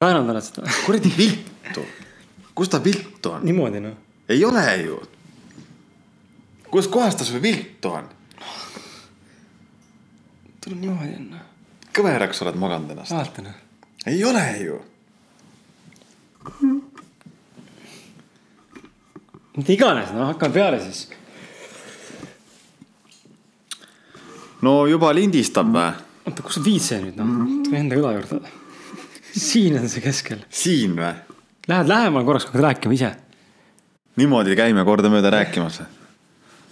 väänanud oled seda? kuradi viltu. kus ta viltu on? niimoodi noh. ei ole ju. kus kohas ta sul viltu on? tuleb niimoodi onju. kõveraks oled maganud ennast. vaata noh. ei ole ju. mida iganes, noh hakkame peale siis. no juba lindistab või? oota, kus viid see nüüd noh, tule enda kõla juurde. Siin on see keskel. siin või? Lähed lähemale korraks, hakkad rääkima ise. niimoodi käime kordamööda rääkimas või?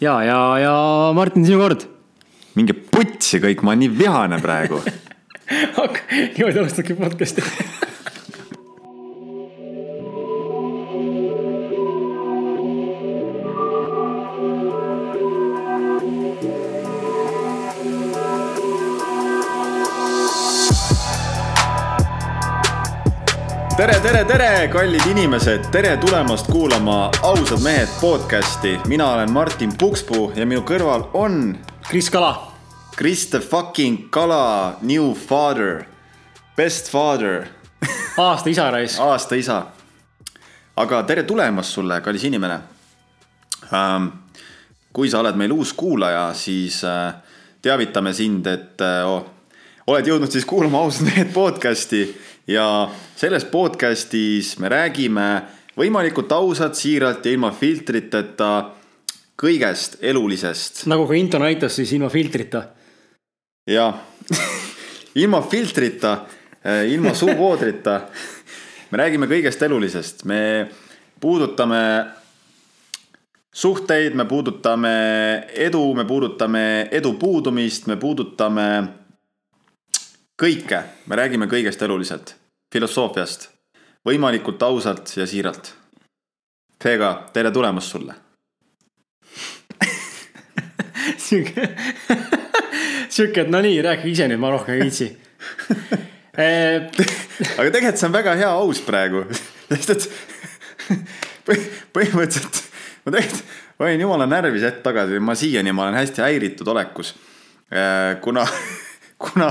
ja, ja, ja Martin, sinu kord. minge putsi kõik, ma olen nii vihane praegu. niimoodi alustadki podcast'i. tere, tere, tere, kallid inimesed, tere tulemast kuulama Ausad mehed podcasti. mina olen Martin Pukspuu ja minu kõrval on Kris Kala. Kriste fucking Kala, new father, best father, aasta isa raisk. aasta isa. aga tere tulemast sulle, kallis inimene ähm,. kui sa oled meil uus kuulaja, siis äh, teavitame sind, et äh, oh, oled jõudnud siis kuulama ausalt mehed podcast'i ja selles podcast'is me räägime võimalikult ausalt, siiralt ja ilma filtriteta kõigest elulisest nagu ka intro näitas, siis ilma filtrita. ja ilma filtrita, ilma suuvoodrita. me räägime kõigest elulisest, me puudutame suhteid, me puudutame edu, me puudutame edu puudumist, me puudutame kõike, me räägime kõigest eluliselt, filosoofiast, võimalikult ausalt ja siiralt. seega tere tulemast sulle. sihuke, sihuke, et no nii, rääkige ise nüüd, ma rohkem ei viitsi. aga tegelikult see on väga hea aus praegu, sest et põh- põhimõtteliselt ma tegelikult olin jumala närvis hetk tagasi, ma siiani ma olen hästi häiritud olekus. kuna, kuna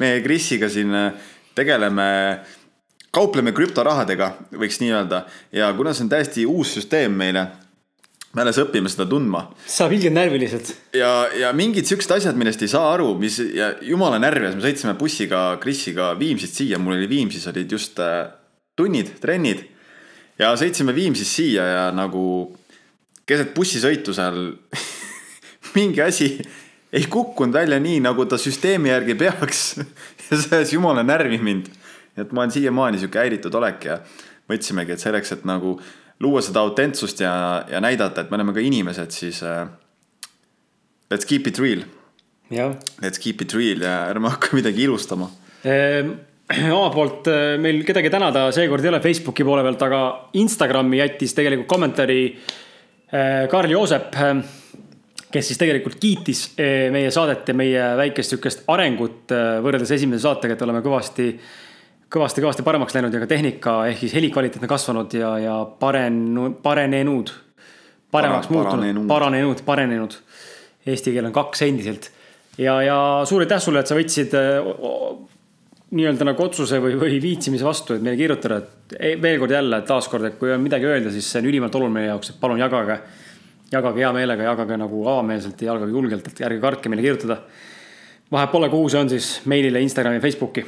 me Krisiga siin äh, tegeleme, kaupleme krüptorahadega, võiks nii öelda ja kuna see on täiesti uus süsteem meile, me alles õpime seda tundma saab ilgelt närviliselt. ja, ja mingid siuksed asjad, millest ei saa aru, mis ja jumala närvi ajas, me sõitsime bussiga Krisiga Viimsist siia, mul oli Viimsis olid just äh, tunnid, trennid. ja sõitsime Viimsist siia ja nagu keset bussisõitu seal mingi asi ei kukkunud välja nii, nagu ta süsteemi järgi peaks. ja see ajas jumala närvi mind. et ma olen siiamaani sihuke häiritud olek ja mõtlesimegi, et selleks, et nagu luua seda autentsust ja, ja näidata, et me oleme ka inimesed, siis äh, let's keep it real. Let's keep it real ja ärme hakka midagi ilustama. Ehm, oma poolt eh, meil kedagi tänada seekord ei ole Facebooki poole pealt, aga Instagrami jättis tegelikult kommentaari eh, Karl Joosep, kes siis tegelikult kiitis eh, meie saadet ja meie väikest sihukest arengut eh, võrreldes esimese saatega, et oleme kõvasti, kõvasti, kõvasti paremaks läinud ja ka tehnika ehk siis helikvaliteet on kasvanud ja, ja paren-, parenenud, paremaks Para- muutunud paranenud., paranenud. Eesti keel on kaks endiselt ja, ja suur aitäh sulle, et sa võtsid eh, nii-öelda nagu otsuse või, või viitsimise vastu, et meile kirjutada, et veel kord jälle taaskord, et kui on midagi öelda, siis see on ülimalt oluline meie jaoks, et palun jagage. Jagage hea meelega, jagage nagu avameelselt ja jagage julgelt, et ärge kartke meile kirjutada. vahet pole, kuhu see on siis meilile, Instagrami, Facebooki.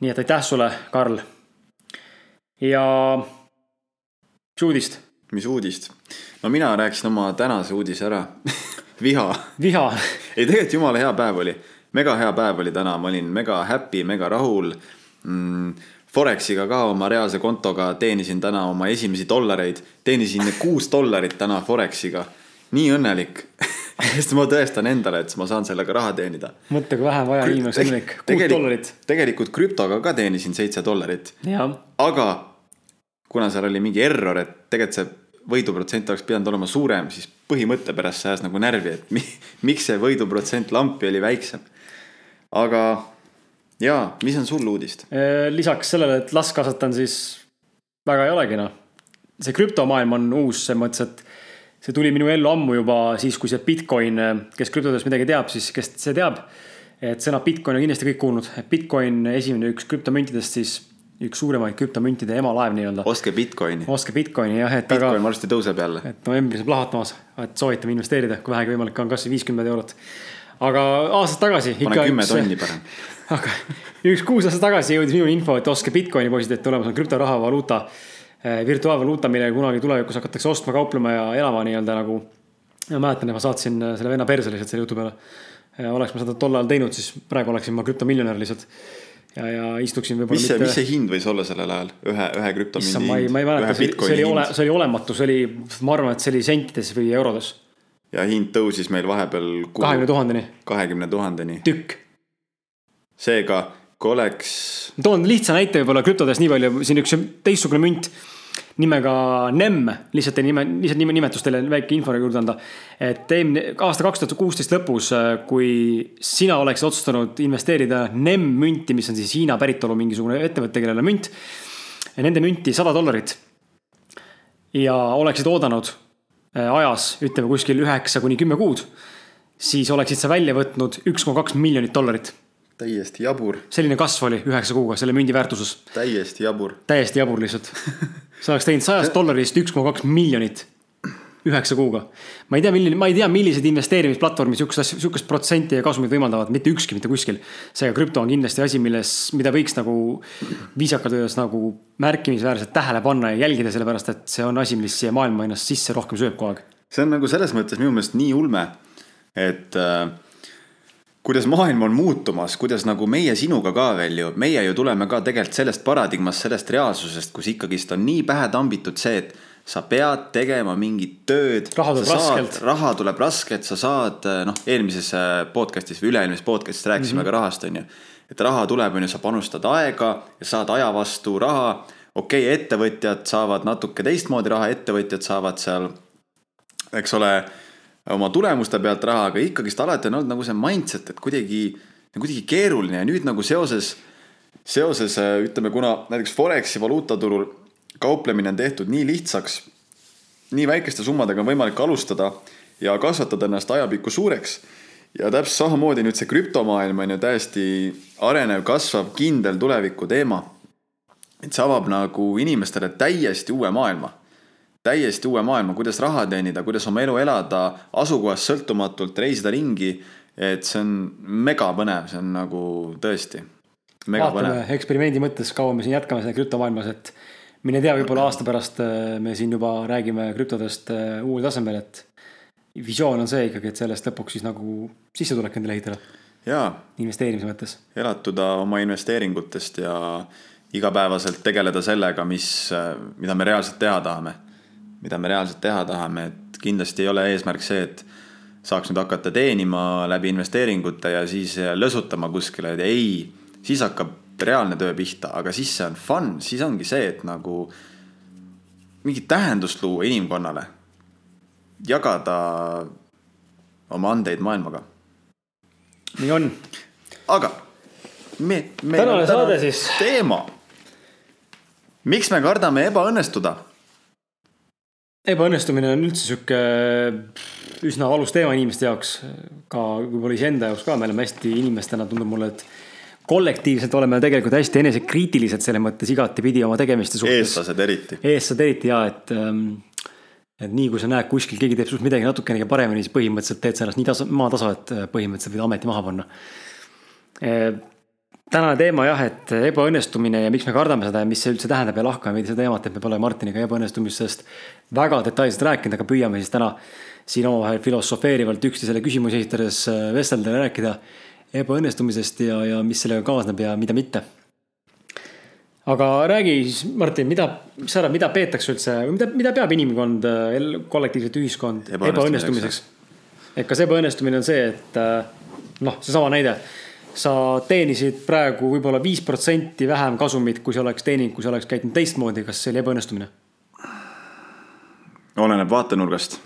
nii et aitäh sulle, Karl. ja mis uudist? mis uudist? no mina rääkisin oma tänase uudise ära. viha. viha. ei, tegelikult jumala hea päev oli. mega hea päev oli täna, ma olin mega happy, mega rahul mm,. Forexiga ka oma reaalse kontoga teenisin täna oma esimesi dollareid, teenisin kuus dollarit täna Forexiga. nii õnnelik, sest ma tõestan endale, et ma saan sellega raha teenida. mõtle, kui vähe on vaja inimeseks õnnelik, kuus dollarit. tegelikult krüptoga ka teenisin seitse dollarit, aga kuna seal oli mingi error, et tegelikult see võiduprotsent oleks pidanud olema suurem, siis põhimõtte pärast see ajas nagu närvi, et mi, miks see võiduprotsent lampi oli väiksem. aga jaa, mis on sul uudist? lisaks sellele, et last kasvatan, siis väga ei olegi noh. see krüptomaailm on uus selles mõttes, et see tuli minu ellu ammu juba siis, kui see Bitcoin, kes krüptodest midagi teab, siis kes see teab. et sõna Bitcoin on kindlasti kõik kuulnud, Bitcoin esimene üks krüptomüntidest siis, üks suuremaid krüptomüntide emalaev nii-öelda. ostke Bitcoini. ostke Bitcoini jah, et Bitcoin aga, varsti tõuseb jälle. et novembris on plahvatamas, et soovitame investeerida, kui vähegi võimalik on, kasvõi viiskümmend eurot. aga aastaid tagasi. pane kümme tonni parem. Aga üks kuus aastat tagasi jõudis minuni info, et ostke Bitcoini poisid, et tulemas on krüptoraha, valuuta, eh, virtuaalvaluuta, millega kunagi tulevikus hakatakse ostma, kauplema ja elama nii-öelda nagu. ma mäletan, et ma saatsin selle venna perse lihtsalt selle jutu peale oleks ma seda tol ajal teinud, siis praegu oleksin ma krüptomiljonär lihtsalt. ja, ja istuksin võib-olla. mis see mitte..., mis see hind võis olla sellel ajal, ühe, ühe krüptomündi hind? ma ei, ma ei mäleta, see, see oli ole, see oli olematu, see oli, ma arvan, et see oli sentides või eurodes. ja hind tõusis meil vahepeal. kahekümne tuhandeni. kahekümne tuhandeni. tükk. Seega, kui oleks. toon lihtsa näite võib-olla krüptodest nii palju, siin üks teistsugune münt nimega NEM, lihtsalt teile nime, lihtsalt nime, nimetus teile väike info juurde anda. et eelmine aasta kaks tuhat kuusteist lõpus, äh, kui sina oleksid otsustanud investeerida NEM münti, mis on siis Hiina päritolu mingisugune ettevõte, kellel on münt. Nende münti sada dollarit. ja oleksid oodanud äh, ajas, ütleme kuskil üheksa kuni kümme kuud, siis oleksid sa välja võtnud üks koma kaks miljonit dollarit täiesti jabur. selline kasv oli üheksa kuuga selle mündi väärtuses. täiesti jabur. täiesti jabur lihtsalt sa oleks teinud sajast dollarist üks koma kaks miljonit üheksa kuuga. ma ei tea, milline, ma ei tea, millised investeerimisplatvormid sihukest asja, sihukest protsenti ja kasumit võimaldavad, mitte ükski mitte kuskil. seega krüpto on kindlasti asi, milles, mida võiks nagu viisakalt öeldes nagu märkimisväärselt tähele panna ja jälgida, sellepärast et see on asi, mis siia maailma ennast sisse rohkem sööb kogu aeg. see on nagu selles mõttes minu meelest nii ulme, et äh, kuidas maailm on muutumas, kuidas nagu meie sinuga ka veel ju, meie ju tuleme ka tegelikult sellest paradigmast, sellest reaalsusest, kus ikkagist on nii pähe tambitud see, et sa pead tegema mingit tööd. raha tuleb raskelt. raha tuleb raskelt, sa saad, noh, eelmises äh, podcast'is või üle-eelmises podcast'is rääkisime mm -hmm. ka rahast, on ju. et raha tuleb, on ju, sa panustad aega ja saad aja vastu raha. okei okay,, ettevõtjad saavad natuke teistmoodi raha, ettevõtjad saavad seal, eks ole oma tulemuste pealt raha, aga ikkagist alati on olnud nagu see mindset, et kuidagi, kuidagi keeruline ja nüüd nagu seoses, seoses ütleme, kuna näiteks Foreksi valuutaturul kauplemine on tehtud nii lihtsaks, nii väikeste summadega on võimalik alustada ja kasvatada ennast ajapikku suureks. ja täpselt samamoodi nüüd see krüptomaailm on ju täiesti arenev, kasvav, kindel tuleviku teema. et see avab nagu inimestele täiesti uue maailma täiesti uue maailma, kuidas raha teenida, kuidas oma elu elada, asukohast sõltumatult, reisida ringi. et see on mega põnev, see on nagu tõesti. vaatame eksperimendi mõttes, kaua me siin jätkame selle krüptomaailmas, et mine tea, võib-olla aasta pärast äh, me siin juba räägime krüptodest äh, uuel tasemel, et visioon on see ikkagi, et sellest lõpuks siis nagu sissetulek endale ehitada. jaa. investeerimise mõttes. elatuda oma investeeringutest ja igapäevaselt tegeleda sellega, mis, äh, mida me reaalselt teha tahame mida me reaalselt teha tahame, et kindlasti ei ole eesmärk see, et saaks nüüd hakata teenima läbi investeeringute ja siis lösutama kuskile, et ei, siis hakkab reaalne töö pihta, aga siis see on fun, siis ongi see, et nagu mingit tähendust luua inimkonnale. jagada oma andeid maailmaga. nii on. aga me, me. tänane saade siis. teema. miks me kardame ebaõnnestuda ebaõnnestumine on üldse sihuke üsna valus teema inimeste jaoks, ka võib-olla iseenda jaoks ka, me oleme hästi inimestena, tundub mulle, et kollektiivselt oleme tegelikult hästi enesekriitilised selles mõttes igatepidi oma tegemiste suhtes. eestlased eriti. eestlased eriti ja et, ähm, et nii kui sa näed kuskil keegi teeb sinust midagi natukenegi paremini, siis põhimõtteliselt teed sa ennast nii tasa, maatasa, et põhimõtteliselt võid ameti maha panna äh, tänane teema jah, et ebaõnnestumine ja miks me kardame seda ja mis see üldse tähendab ja lahkame veidi seda teemat, et me pole Martiniga ebaõnnestumisest väga detailselt rääkinud, aga püüame siis täna siin omavahel filosofeerivalt üksteisele küsimusi esitades äh, vestelda ja rääkida ebaõnnestumisest ja, ja mis sellega kaasneb ja mida mitte. aga räägi siis, Martin, mida, mis sa arvad, mida peetakse üldse, mida, mida peab inimkond, äh, kollektiivselt ühiskond ebaõnnestumiseks? et kas ebaõnnestumine on see, et äh, noh, seesama näide sa teenisid praegu võib-olla viis protsenti vähem kasumit, kui sa oleks teeninud, kui sa oleks käitunud teistmoodi, kas see oli ebaõnnestumine? oleneb vaatenurgast.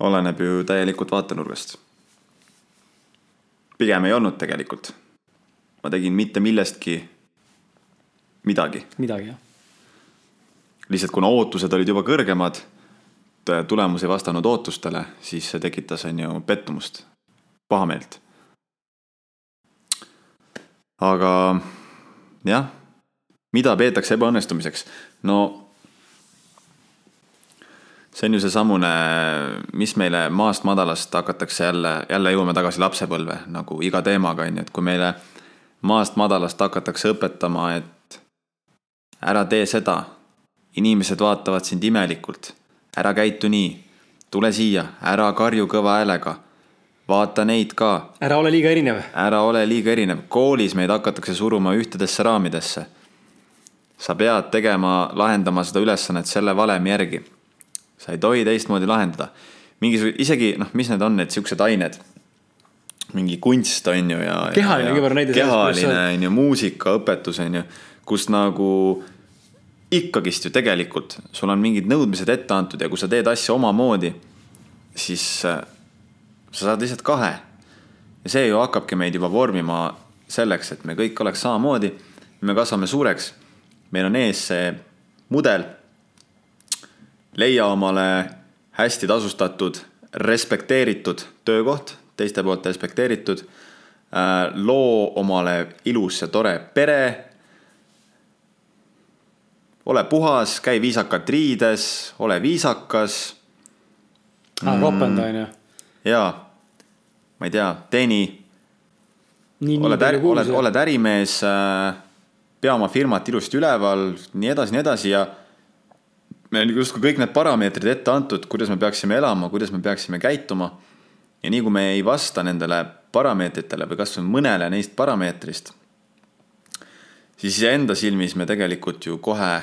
oleneb ju täielikult vaatenurgast. pigem ei olnud tegelikult. ma tegin mitte millestki midagi. midagi, jah. lihtsalt kuna ootused olid juba kõrgemad, tulemus ei vastanud ootustele, siis see tekitas, on ju, pettumust, pahameelt aga jah, mida peetakse ebaõnnestumiseks? no see on ju seesamune, mis meile maast madalast hakatakse jälle, jälle jõuame tagasi lapsepõlve nagu iga teemaga on ju, et kui meile maast madalast hakatakse õpetama, et ära tee seda, inimesed vaatavad sind imelikult, ära käitu nii, tule siia, ära karju kõva häälega vaata neid ka. ära ole liiga erinev. ära ole liiga erinev, koolis meid hakatakse suruma ühtedesse raamidesse. sa pead tegema, lahendama seda ülesannet selle valemi järgi. sa ei tohi teistmoodi lahendada. mingisugune, isegi noh, mis need on, need siuksed ained mingi kunst on ju ja. kehaline kõigepealt näide. kehaline on ju, muusikaõpetus on ju, kus nagu ikkagist ju tegelikult sul on mingid nõudmised ette antud ja kui sa teed asju omamoodi, siis sa saad lihtsalt kahe. ja see ju hakkabki meid juba vormima selleks, et me kõik oleks samamoodi. me kasvame suureks, meil on ees see mudel. leia omale hästi tasustatud, respekteeritud töökoht, teiste poolt respekteeritud. Äh, loo omale ilus ja tore pere. ole puhas, käi viisakalt riides, ole viisakas. ropenda on jaa, ma ei tea, teeni. oled äri, oled, oled ärimees äh,, pea oma firmat ilusti üleval, nii edasi, nii edasi ja meil on justkui kõik need parameetrid ette antud, kuidas me peaksime elama, kuidas me peaksime käituma. ja nii kui me ei vasta nendele parameetritele või kasvõi mõnele neist parameetrist, siis enda silmis me tegelikult ju kohe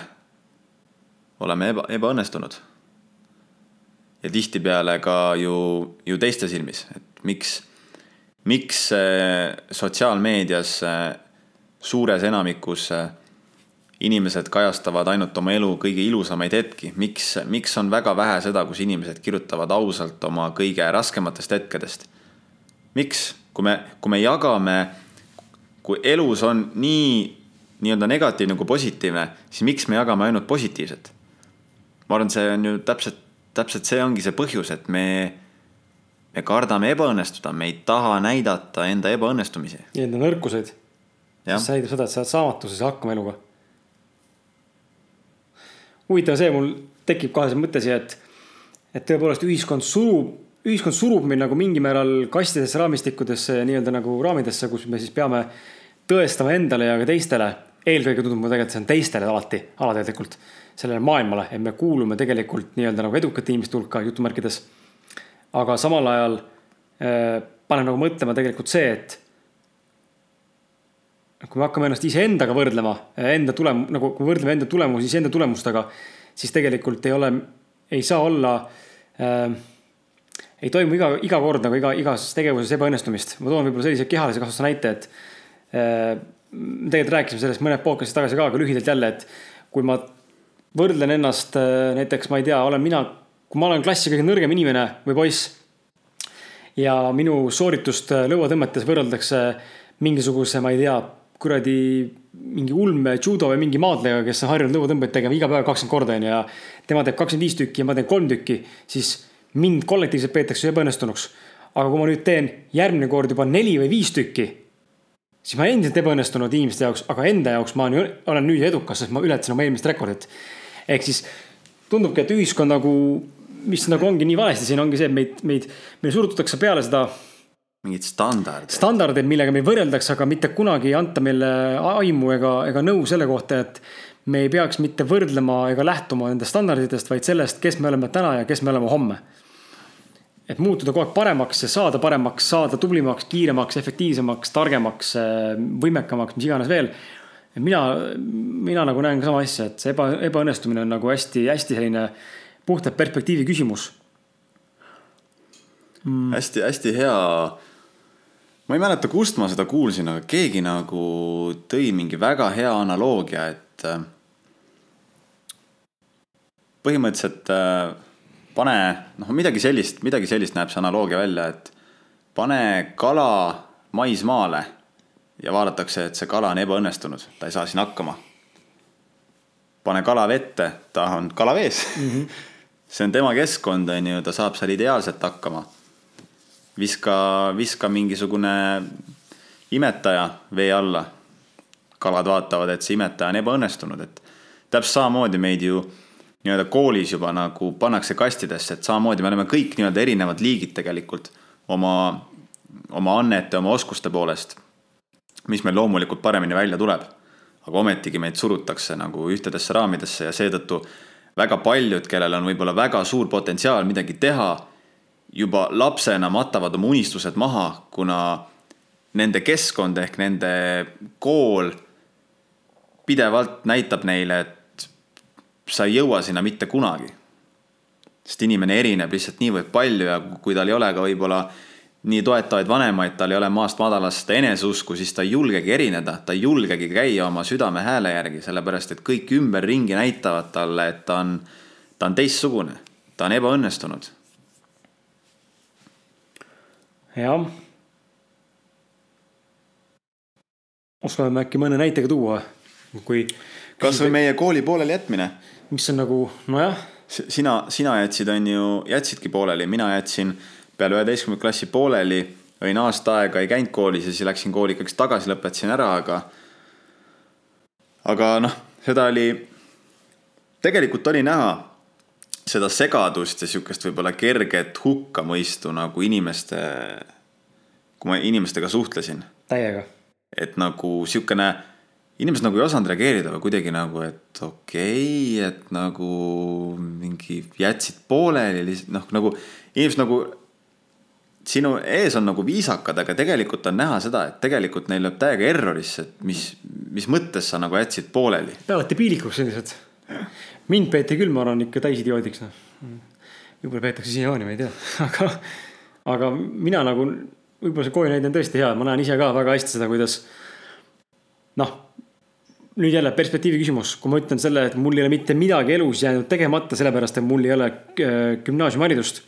oleme eba, ebaõnnestunud ja tihtipeale ka ju, ju teiste silmis, et miks, miks sotsiaalmeedias suures enamikus inimesed kajastavad ainult oma elu kõige ilusamaid hetki, miks, miks on väga vähe seda, kus inimesed kirjutavad ausalt oma kõige raskematest hetkedest? miks, kui me, kui me jagame, kui elus on nii nii-öelda negatiivne kui positiivne, siis miks me jagame ainult positiivset? ma arvan, see on ju täpselt täpselt see ongi see põhjus, et me, me kardame ebaõnnestuda, me ei taha näidata enda ebaõnnestumisi. ja enda nõrkuseid. mis näitab seda, et sa oled saamatuses hakkama eluga. huvitav see, mul tekib kohe see mõte siia, et, et tõepoolest ühiskond surub, ühiskond surub meid nagu mingil määral kastidesse, raamistikudesse ja nii-öelda nagu raamidesse, kus me siis peame tõestama endale ja ka teistele. eelkõige tundub mulle tegelikult, see on teistele alati, alateadlikult sellele maailmale, et me kuulume tegelikult nii-öelda nagu edukate inimeste hulka jutumärkides. aga samal ajal äh, paneb nagu mõtlema tegelikult see, et kui me hakkame ennast iseendaga võrdlema, enda tulem-, nagu kui me võrdleme enda tulemusi iseenda tulemustega, siis tegelikult ei ole, ei saa olla äh,, ei toimu iga, iga kord nagu iga, igas tegevuses ebaõnnestumist. ma toon võib-olla sellise kehalise kasvatuse näite, et äh, tegelikult rääkisime sellest mõned podcast'id tagasi ka, aga lühidalt jälle, et kui ma võrdlen ennast äh, näiteks, ma ei tea, olen mina, kui ma olen klassi kõige nõrgem inimene või poiss. ja minu sooritust äh, lõuatõmmetes võrreldakse mingisuguse, ma ei tea, kuradi mingi ulme judo või mingi maadlejaga, kes on harjunud lõuatõmbeid tegema iga päev kakskümmend korda onju ja tema teeb kakskümmend viis tükki ja ma teen kolm tükki, siis mind kollektiivselt peetakse ebaõnnestunuks. aga kui ma nüüd teen järgmine kord juba neli või viis tükki, siis ma endiselt ebaõnnestunud inimeste jaoks, aga enda jaoks ma olen nüüd edukas, sest ma ületasin oma eelmist rekordit ehk siis tundubki, et ühiskond nagu, mis nagu ongi nii valesti siin, ongi see, et meid, meid, meil surutatakse peale seda mingid standardid. standardid, millega meid võrreldakse, aga mitte kunagi ei anta meile aimu ega, ega nõu selle kohta, et me ei peaks mitte võrdlema ega lähtuma nendest standarditest, vaid sellest, kes me oleme täna ja kes me oleme homme. Et muutuda kogu aeg paremaks ja saada paremaks, saada tublimaks, kiiremaks, efektiivsemaks, targemaks, võimekamaks, mis iganes veel. Mina, mina nagu näen ka sama asja, et see eba, ebaõnnestumine on nagu hästi-hästi selline puhtalt perspektiivi küsimus. Mm.. hästi-hästi hea. ma ei mäleta, kust ma seda kuulsin, aga keegi nagu tõi mingi väga hea analoogia, et põhimõtteliselt äh, pane, noh, midagi sellist, midagi sellist näeb see analoogia välja, et pane kala maismaale ja vaadatakse, et see kala on ebaõnnestunud, ta ei saa siin hakkama. pane kala vette, ta on kalavees mm. -hmm. see on tema keskkond, on ju, ta saab seal ideaalselt hakkama. viska, viska mingisugune imetaja vee alla, kalad vaatavad, et see imetaja on ebaõnnestunud, et täpselt samamoodi meid ju nii-öelda koolis juba nagu pannakse kastidesse, et samamoodi me oleme kõik nii-öelda erinevad liigid tegelikult oma, oma annete, oma oskuste poolest, mis meil loomulikult paremini välja tuleb. aga ometigi meid surutakse nagu ühtedesse raamidesse ja seetõttu väga paljud, kellel on võib-olla väga suur potentsiaal midagi teha, juba lapsena matavad oma unistused maha, kuna nende keskkond ehk nende kool pidevalt näitab neile, et sa ei jõua sinna mitte kunagi. sest inimene erineb lihtsalt niivõrd palju ja kui tal ei ole ka võib-olla nii toetavaid vanemaid, tal ei ole maast madalast eneseusku, siis ta ei julgegi erineda, ta ei julgegi käia oma südame hääle järgi, sellepärast et kõik ümberringi näitavad talle, et ta on, ta on teistsugune, ta on ebaõnnestunud. jah oskame me äkki mõne näitega tuua, kui. kasvõi meie kooli pooleli jätmine. Mis on nagu, nojah. sina, sina jätsid, on ju, jätsidki pooleli, mina jätsin peale üheteistkümnenda klassi pooleli. olin aasta aega ei käinud koolis ja siis läksin kooli ikkagi tagasi, lõpetasin ära, aga. aga noh, seda oli, tegelikult oli näha seda segadust ja sihukest võib-olla kerget hukkamõistu nagu inimeste, kui ma inimestega suhtlesin. täiega et nagu sihukene, inimesed nagu ei osanud reageerida või kuidagi nagu, et okei okay,, et nagu mingi jätsid pooleli lihtsalt noh, nagu inimesed nagu. sinu ees on nagu viisakad, aga tegelikult on näha seda, et tegelikult neil lööb täiega errorisse, et mis, mis mõttes sa nagu jätsid pooleli. peavad debiilikuks sellised. mind peeti küll, ma arvan ikka täisidioodiks noh. võib-olla peetakse siiamaani, ma ei tea, aga, aga mina nagu võib-olla see kooli näide on tõesti hea, ma näen ise ka väga hästi seda, kuidas noh, nüüd jälle perspektiivi küsimus, kui ma ütlen selle, et mul ei ole mitte midagi elus jäänud tegemata, sellepärast et mul ei ole äh, gümnaasiumiharidust.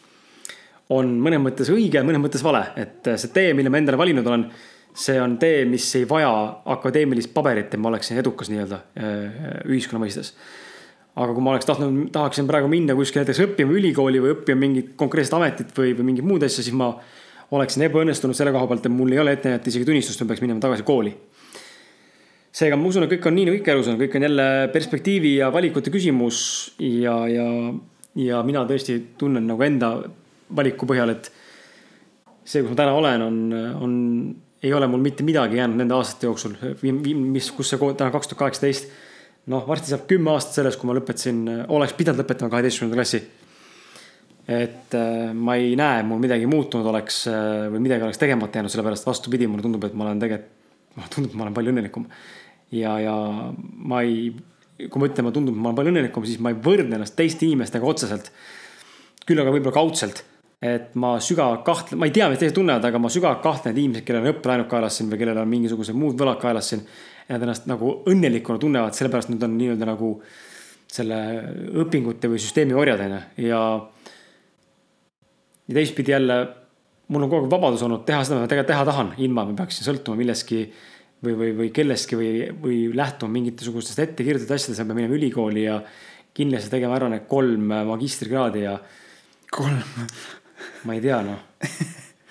on mõnes mõttes õige, mõnes mõttes vale, et äh, see tee, mille ma endale valinud olen, see on tee, mis ei vaja akadeemilist paberit, et ma oleksin edukas nii-öelda äh, ühiskonna mõistes aga kui ma oleks tahtnud, tahaksin praegu minna kuskile näiteks õppima ülikooli või õppima mingit konkreetset ametit või, või mingit muud asja, siis ma oleksin ebaõnnestunud selle koha pealt, et mul ei ole ette näidata isegi tunnistust, ma peaks minema tagasi kooli. Seega ma usun, et kõik on nii nagu ikka elus on, kõik on jälle perspektiivi ja valikute küsimus ja, ja, ja mina tõesti tunnen nagu enda valiku põhjal, et see, kus ma täna olen, on, on, ei ole mul mitte midagi jäänud nende aastate jooksul, mis, kus see täna kaks tuhat kaheksateist. noh, varsti saab kümme aastat sellest, kui ma lõpetasin, oleks pidanud lõpetama kaheteistkümnenda klassi et äh, ma ei näe, mul midagi muutunud oleks äh, või midagi oleks tegemata jäänud, sellepärast vastupidi, mulle tundub, et ma olen tegelikult, mulle tundub, et ma olen palju õnnelikum. Ja, ja ma ei, kui ma ütlen, ma tundub, et ma olen palju õnnelikum, siis ma ei võrdle ennast teiste inimestega otseselt. küll aga võib-olla kaudselt, et ma sügavalt kahtlen, ma ei tea, mis teised tunnevad, aga ma sügavalt kahtlen, et inimesed, kellel on õppelaenud kaelas siin või kellel on mingisugused muud võlad kaelas siin. Nad ennast nagu õnnelikuna tunnevad, sellepärast nad on nii-öelda nagu selle õpingute või süsteemi orjad on ju, ja ja teistpidi jälle, mul on kogu aeg vabadus olnud teha seda, mida ma tegelikult teha tahan, ilma ma peaksin sõltuma millestki või, või, või kellestki või, või lähtuma mingitesugustest ettekirjutatud asjadest, ma pean minema ülikooli ja kindlasti tegema ära need kolm magistrikraadi ja. kolm? ma ei tea, noh.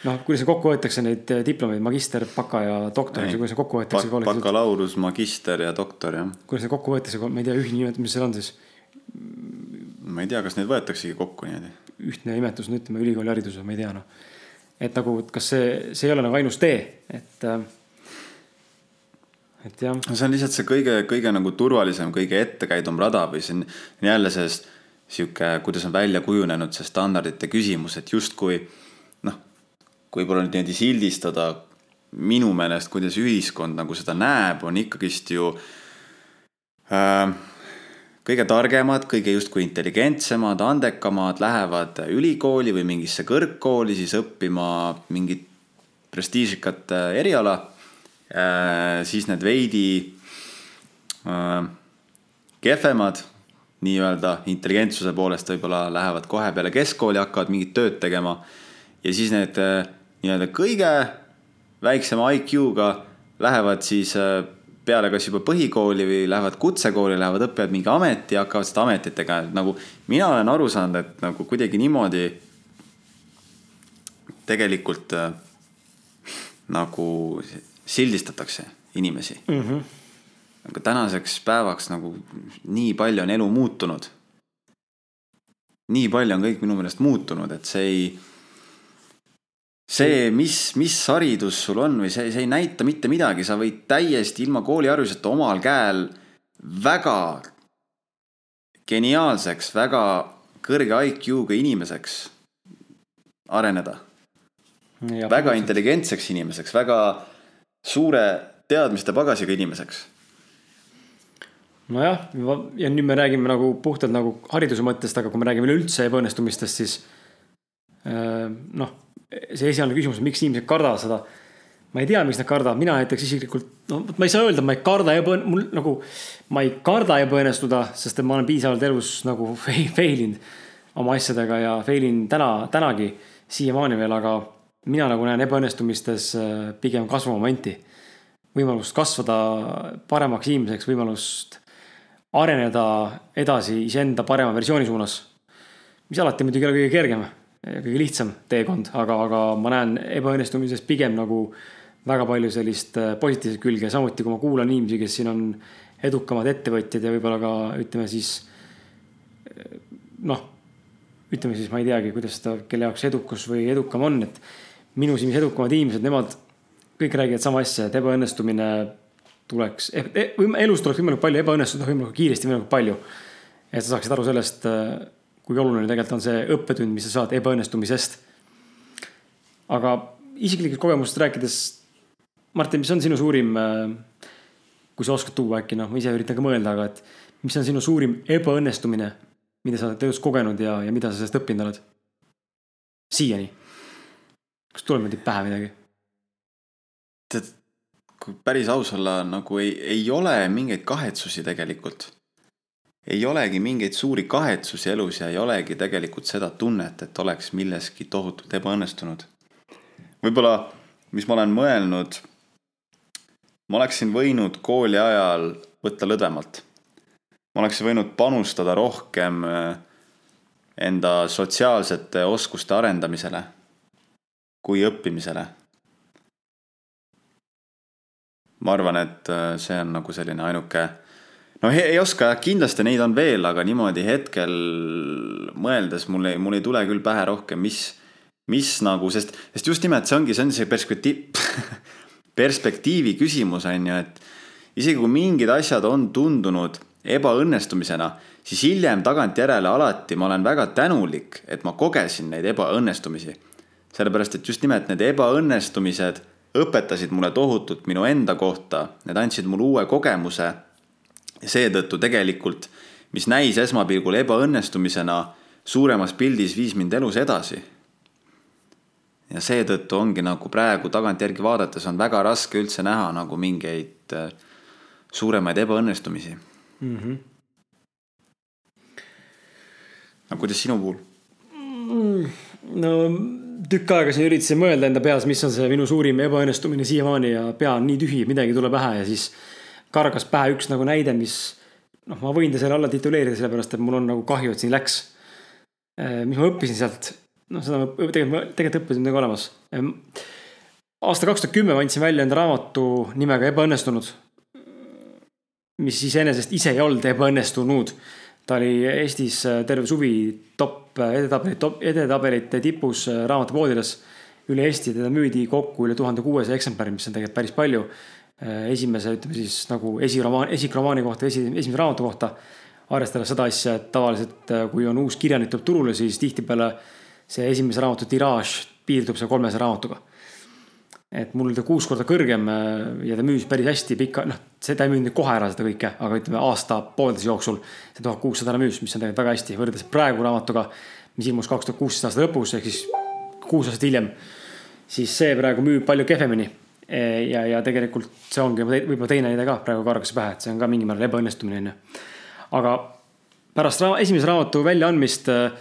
noh, kuidas kokku võetakse neid diplomeid, magister, baka ja doktor, kuidas see kokku võetakse Bak? bakalaureus, magister ja doktor, jah. kuidas see kokku võetakse, ma ei tea, ühine nimetus, mis seal on siis? ma ei tea, kas neid võetaksegi kokku niimoodi ühtne nimetus on, ütleme ülikooliharidus, ma ei tea noh. et nagu, kas see, see ei ole nagu ainus tee, et äh,. Et jah. no see on lihtsalt see kõige, kõige nagu turvalisem, kõige ettekäidum rada või on jälle sellest sihuke, kuidas on välja kujunenud see standardite küsimus, et justkui noh, kui võib-olla nüüd niimoodi sildistada minu meelest, kuidas ühiskond nagu seda näeb, on ikkagist ju äh, kõige targemad, kõige justkui intelligentsemad, andekamad lähevad ülikooli või mingisse kõrgkooli siis õppima mingit prestiižikat äh, eriala. Äh, siis need veidi äh, kehvemad nii-öelda intelligentsuse poolest võib-olla lähevad kohe peale keskkooli, hakkavad mingit tööd tegema. ja siis need nii-öelda kõige väiksema IQ-ga lähevad siis peale kas juba põhikooli või lähevad kutsekooli, lähevad, õpivad mingi ameti ja hakkavad seda ametit tegema, nagu mina olen aru saanud, et nagu kuidagi niimoodi tegelikult äh, nagu sildistatakse inimesi mm. -hmm. aga tänaseks päevaks nagu nii palju on elu muutunud. nii palju on kõik minu meelest muutunud, et see ei see, mis, mis haridus sul on või see, see ei näita mitte midagi, sa võid täiesti ilma koolihariduseta omal käel väga geniaalseks, väga kõrge IQ-ga inimeseks areneda. väga intelligentseks inimeseks, väga suure teadmiste pagasiga inimeseks. nojah, ja nüüd me räägime nagu puhtalt nagu hariduse mõttest, aga kui me räägime üleüldse ebaõnnestumistest, siis äh, noh see esialgne küsimus, miks inimesed kardavad seda. ma ei tea, miks nad kardavad, mina näiteks isiklikult, no ma ei saa öelda, ma ei karda ebaõn-, mul nagu. ma ei karda ebaõnnestuda, sest et ma olen piisavalt elus nagu fail inud oma asjadega ja fail in täna, tänagi siiamaani veel, aga mina nagu näen ebaõnnestumistes äh, pigem kasvumomenti. võimalust kasvada paremaks inimeseks, võimalust areneda edasi iseenda parema versiooni suunas. mis alati muidugi ei ole kõige kergem kõige lihtsam teekond, aga, aga ma näen ebaõnnestumises pigem nagu väga palju sellist äh, positiivset külge, samuti kui ma kuulan inimesi, kes siin on edukamad ettevõtjad ja võib-olla ka ütleme siis äh, noh, ütleme siis ma ei teagi, kuidas seda, kelle jaoks edukus või edukam on, et minu silmis edukamad inimesed, nemad kõik räägivad sama asja, et ebaõnnestumine tuleks eh,, eh, elus tuleks võimalikult palju ebaõnnestuda, võimalikult kiiresti, võimalikult palju. et sa saaksid aru sellest äh, kui oluline tegelikult on see õppetund, mis sa saad ebaõnnestumisest. aga isiklikest kogemustest rääkides, Martin, mis on sinu suurim, äh, kui sa oskad tuua äkki, noh, ma ise üritan ka mõelda, aga et mis on sinu suurim ebaõnnestumine, mida sa oled elus kogenud ja, ja mida sa sellest õppinud oled? siiani. Kas tuleb niimoodi pähe midagi? tead, kui päris aus olla, nagu ei, ei ole mingeid kahetsusi tegelikult ei olegi mingeid suuri kahetsusi elus ja ei olegi tegelikult seda tunnet, et oleks milleski tohutult ebaõnnestunud. võib-olla, mis ma olen mõelnud, ma oleksin võinud kooli ajal võtta lõdvemalt. ma oleksin võinud panustada rohkem äh, enda sotsiaalsete oskuste arendamisele kui õppimisele. ma arvan, et äh, see on nagu selline ainuke no ei, oska, kindlasti neid on veel, aga niimoodi hetkel mõeldes mul ei, mul ei tule küll pähe rohkem, mis, mis nagu, sest, sest just nimelt see ongi, see on see perspektiiv perspektiivi küsimus on ju, et isegi kui mingid asjad on tundunud ebaõnnestumisena, siis hiljem tagantjärele alati ma olen väga tänulik, et ma kogesin neid ebaõnnestumisi. Sellepärast, et just nimelt need ebaõnnestumised õpetasid mulle tohutult minu enda kohta, need andsid mulle uue kogemuse seetõttu tegelikult, mis näis esmapilgul ebaõnnestumisena, suuremas pildis viis mind elus edasi. ja seetõttu ongi nagu praegu tagantjärgi vaadates on väga raske üldse näha nagu mingeid äh, suuremaid ebaõnnestumisi mm. -hmm. aga kuidas sinu puhul mm,? no tükk aega siin üritasin mõelda enda peas, mis on see minu suurim ebaõnnestumine siiamaani ja pea on nii tühi, midagi ei tule pähe ja siis kargas pähe üks nagu näide, mis noh, ma võin ta selle alla tituleerida, sellepärast et mul on nagu kahju, et siin läks. Äh, mis ma õppisin sealt, noh, seda ma tegelikult, tegelikult õppisin nagu olemas. Ehm, aasta kaks tuhat kümme ma andsin välja enda raamatu nimega Ebaõnnestunud. mis iseenesest ise ei olnud ebaõnnestunud. Ta oli Eestis äh, terve suvi top äh, edetabeli, top edetabelite tipus raamatupoodides üle Eesti, teda müüdi kokku üle tuhande kuuesaja eksemplari, mis on tegelikult päris palju Äh, esimese, ütleme siis nagu esiromaan, esiromaani kohta, esi, esimese raamatu kohta. arvestades seda asja, et tavaliselt äh, kui on uus kirjanik tuleb turule, siis tihtipeale see esimese raamatu tiraaž piirdub seal kolmesaja raamatuga. Et mul ta kuus korda kõrgem äh, ja ta müüs päris hästi pika, noh, see, ta ei müünud kohe ära seda kõike, aga ütleme aasta-poolteise jooksul. see tuhat kuussada müüs, mis on tegelikult väga hästi võrreldes praegu raamatuga, mis ilmus kaks tuhat kuusteist aasta lõpus, ehk siis kuus aastat hiljem. siis see praegu müüb palju kehvemini ja, ja tegelikult see ongi võib-olla teine näide ka praegu kargas pähe, et see on ka mingil määral ebaõnnestumine, on ju. aga pärast ra esimese raamatu väljaandmist äh,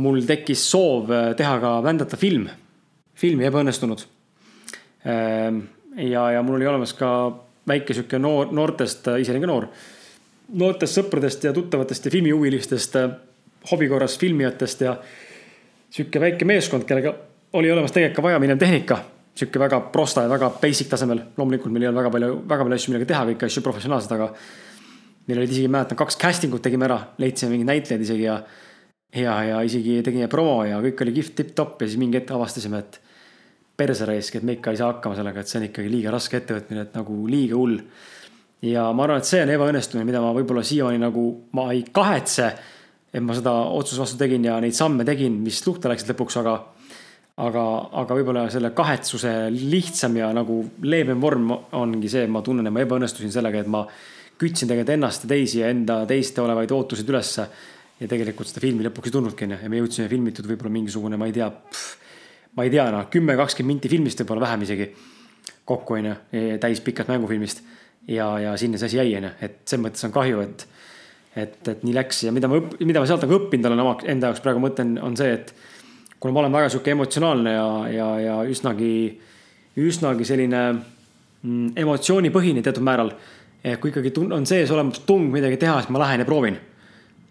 mul tekkis soov äh, teha ka vändata film, filmi Ebaõnnestunud. Ähm, ja, ja mul oli olemas ka väike sihuke noor, noortest, ise olin ka noor, noortest sõpradest ja tuttavatest ja filmihuvilistest, äh, hobi korras filmijatest ja sihuke väike meeskond, kellega oli olemas tegelikult ka vajaminev tehnika sihuke väga prosta ja väga basic tasemel, loomulikult meil ei olnud väga palju, väga palju asju, millega teha, kõiki asju professionaalselt, aga. meil olid isegi, mäletan, kaks casting ut tegime ära, leidsime mingeid näitlejaid isegi ja. ja, ja isegi tegime promo ja kõik oli kihvt tipp-topp ja siis mingi hetk avastasime, et. Perse raisk, et me ikka ei saa hakkama sellega, et see on ikkagi liiga raske ettevõtmine, et nagu liiga hull. ja ma arvan, et see on ebaõnnestumine, mida ma võib-olla siiamaani nagu, ma ei kahetse. et ma seda otsuse vastu tegin ja neid samme tegin, mis luhta läksid lõpuks, aga aga, aga võib-olla selle kahetsuse lihtsam ja nagu leebem vorm ongi see, et ma tunnen, et ma ebaõnnestusin sellega, et ma kütsin tegelikult ennast ja teisi ja enda teiste olevaid ootuseid ülesse. ja tegelikult seda filmi lõpuks ei tulnudki onju ja me jõudsime filmitud võib-olla mingisugune, ma ei tea. Ma ei tea noh, kümme, kakskümmend minti filmist võib-olla vähem isegi kokku onju, täispikast mängufilmist. ja, ja sinna see asi jäi onju, et selles mõttes on kahju, et, et, et nii läks ja mida ma, mida ma sealt nagu õppinud olen oma enda jaoks praegu mõtlen, on see, et kuna ma olen väga sihuke emotsionaalne ja, ja, ja üsnagi, üsnagi selline mm, emotsioonipõhine teatud määral. kui ikkagi on sees olemas tung midagi teha, siis ma lähen ja proovin.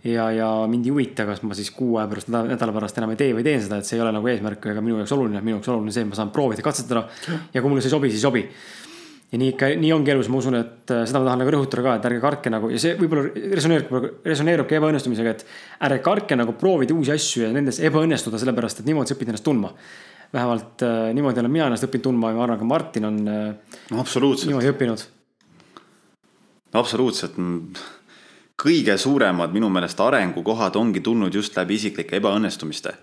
Ja, ja mind ei huvita, kas ma siis kuu aja pärast, nädala pärast enam ei tee või teen seda, et see ei ole nagu eesmärk ega minu jaoks oluline, minu jaoks oluline see, et ma saan proovida, katsetada. ja kui mulle see ei sobi, siis ei sobi ja nii ikka, nii ongi elus, ma usun, et äh, seda ma tahan nagu rõhutada ka, et ärge kartke nagu ja see võib-olla resoneerub, resoneerubki ebaõnnestumisega, et. ärge kartke nagu proovida uusi asju ja nendes ebaõnnestuda, sellepärast et niimoodi sa õpid ennast tundma. vähemalt äh, niimoodi olen mina ennast õppinud tundma ja ma arvan, ka Martin on äh,. no absoluutselt. niimoodi õppinud. absoluutselt. Kõige suuremad minu meelest arengukohad ongi tulnud just läbi isiklike ebaõnnestumiste.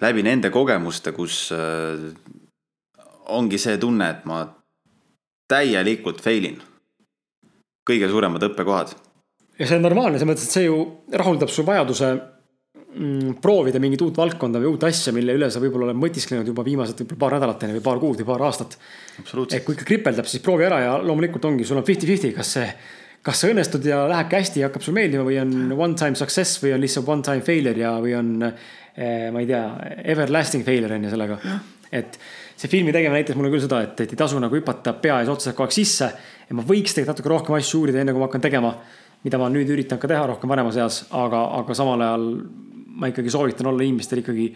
läbi nende kogemuste, kus äh, ongi see tunne, et ma täielikult fail in. kõige suuremad õppekohad. ja see on normaalne, selles mõttes, et see ju rahuldab su vajaduse mm, proovida mingit uut valdkonda või uut asja, mille üle sa võib-olla oled mõtisklenud juba viimased võib-olla paar nädalat või paar kuud või paar aastat. et kui ikka kripeldab, siis proovi ära ja loomulikult ongi, sul on fifty-fifty, kas see, kas sa õnnestud ja lähebki hästi ja hakkab sulle meeldima või on one time success või on lihtsalt one time failure ja, või on eh, ma ei tea, everlasting failure on ju sellega. et see filmi tegemine näitas mulle küll seda, et, et ei tasu nagu hüpata pea ees otseselt kogu aeg sisse. ja ma võiks tegelikult natuke rohkem asju uurida, enne kui ma hakkan tegema. mida ma nüüd üritan ka teha rohkem vanemas eas, aga, aga samal ajal ma ikkagi soovitan olla inimestel ikkagi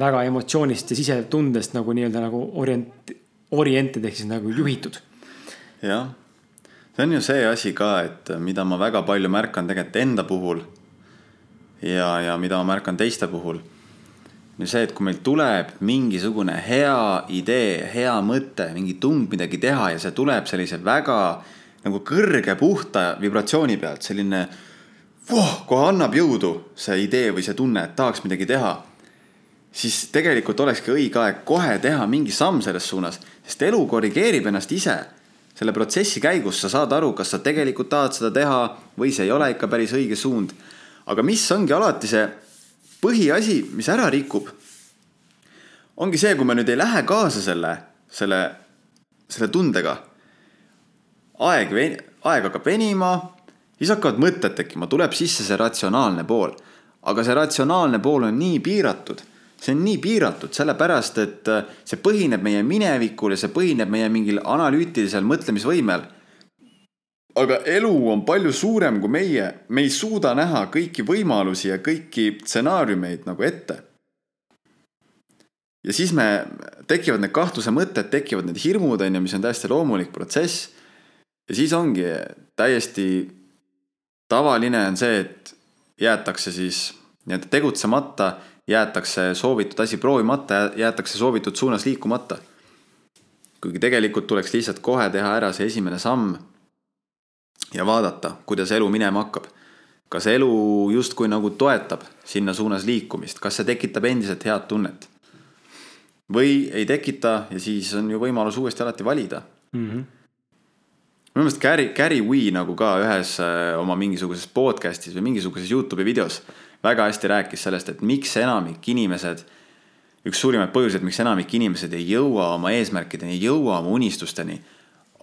väga emotsioonist ja sisetundest nagu nii-öelda nagu orient, oriented ehk siis nagu juhitud. jah, see on ju see asi ka, et mida ma väga palju märkan tegelikult enda puhul. ja, ja mida ma märkan teiste puhul ja see, et kui meil tuleb mingisugune hea idee, hea mõte, mingi tung midagi teha ja see tuleb sellise väga nagu kõrge puhta vibratsiooni pealt, selline voh, kohe annab jõudu see idee või see tunne, et tahaks midagi teha. siis tegelikult olekski õige aeg kohe teha mingi samm selles suunas, sest elu korrigeerib ennast ise. Selle protsessi käigus sa saad aru, kas sa tegelikult tahad seda teha või see ei ole ikka päris õige suund. aga mis ongi alati see põhiasi, mis ära rikub, ongi see, kui me nüüd ei lähe kaasa selle, selle, selle tundega. aeg, aeg hakkab venima, siis hakkavad mõtted tekkima, tuleb sisse see ratsionaalne pool. aga see ratsionaalne pool on nii piiratud, see on nii piiratud, sellepärast et äh, see põhineb meie minevikul ja see põhineb meie mingil analüütilisel mõtlemisvõimel aga elu on palju suurem kui meie, me ei suuda näha kõiki võimalusi ja kõiki stsenaariumeid nagu ette. ja siis me, tekivad need kahtluse mõtted, tekivad need hirmud, on ju, mis on täiesti loomulik protsess. ja siis ongi täiesti tavaline on see, et jäetakse siis nii-öelda tegutsemata, jäetakse soovitud asi proovimata, jäetakse soovitud suunas liikumata. kuigi tegelikult tuleks lihtsalt kohe teha ära see esimene samm ja vaadata, kuidas elu minema hakkab. kas elu justkui nagu toetab sinna suunas liikumist, kas see tekitab endiselt head tunnet? või ei tekita ja siis on ju võimalus uuesti alati valida mm. -hmm minu meelest Gary, Gary Wee nagu ka ühes äh, oma mingisuguses podcast'is või mingisuguses Youtube'i videos väga hästi rääkis sellest, et miks enamik inimesed, üks suurimaid põhjuseid, miks enamik inimesed ei jõua oma eesmärkideni, ei jõua oma unistusteni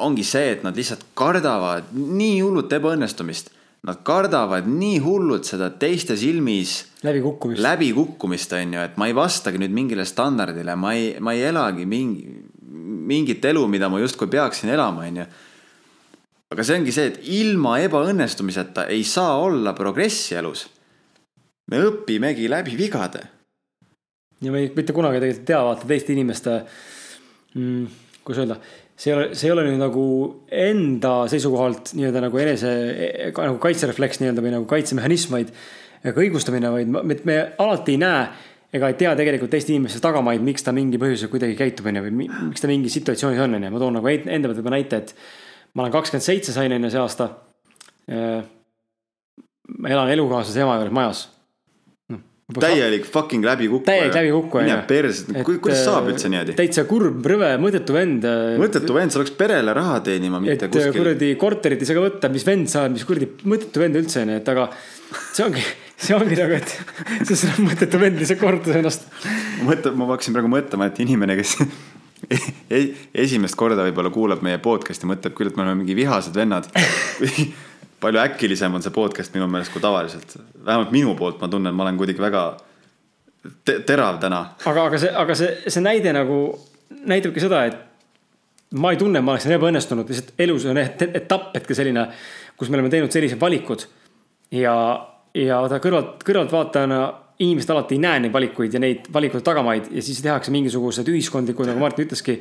ongi see, et nad lihtsalt kardavad nii hullult ebaõnnestumist. Nad kardavad nii hullult seda teiste silmis. läbikukkumist. läbikukkumist on ju, et ma ei vastagi nüüd mingile standardile, ma ei, ma ei elagi mingi, mingit elu, mida ma justkui peaksin elama, on ju. aga see ongi see, et ilma ebaõnnestumiseta ei saa olla progressi elus. Me õpimegi läbi vigade ja me ei, mitte kunagi tegelikult ei tea vaata teiste inimeste mm,, kuidas öelda, see ei ole, see ei ole nüüd nagu enda seisukohalt nii-öelda nagu enese nagu kaitserefleks nii-öelda või nagu kaitsemehhanism, vaid ega õigustamine, vaid me, me alati ei näe ega ei tea tegelikult teiste inimeste tagamaid, miks ta mingi põhjusel kuidagi käitub, onju, või miks ta mingis situatsioonis on, onju. ma toon nagu enda pealt juba näite, et ma olen kakskümmend seitse sain onju see aasta. ma elan elukaaslase ema juures majas täielik fucking läbikukkuja. täielik läbikukkuja. mine perse, kuidas saab üldse niimoodi? täitsa kurb, rõve, mõttetu vend. mõttetu vend, sa oleks perele raha teenima, mitte et, kuskil. kuradi korterit ei saa ka võtta, mis vend sa oled, mis kuradi mõttetu vend üldse onju, et aga see ongi, see ongi nagu, et see on mõttetu vend lihtsalt kordas ennast. mõtle, ma hakkasin praegu mõtlema, et inimene, kes esimest korda võib-olla kuulab meie podcast'i, mõtleb küll, et me oleme mingi vihased vennad palju äkilisem on see podcast minu meelest kui tavaliselt. vähemalt minu poolt ma tunnen, ma olen kuidagi väga te terav täna. aga, aga see, aga see, see näide nagu näitabki seda, et ma ei tunne, ma oleksin ebaõnnestunud, lihtsalt elus on etapp hetkel selline, kus me oleme teinud sellised valikud. ja, ja vaata kõrvalt, kõrvaltvaatajana inimesed alati ei näe neid valikuid ja neid valikute tagamaid ja siis tehakse mingisugused ühiskondlikud, nagu Martin ütleski,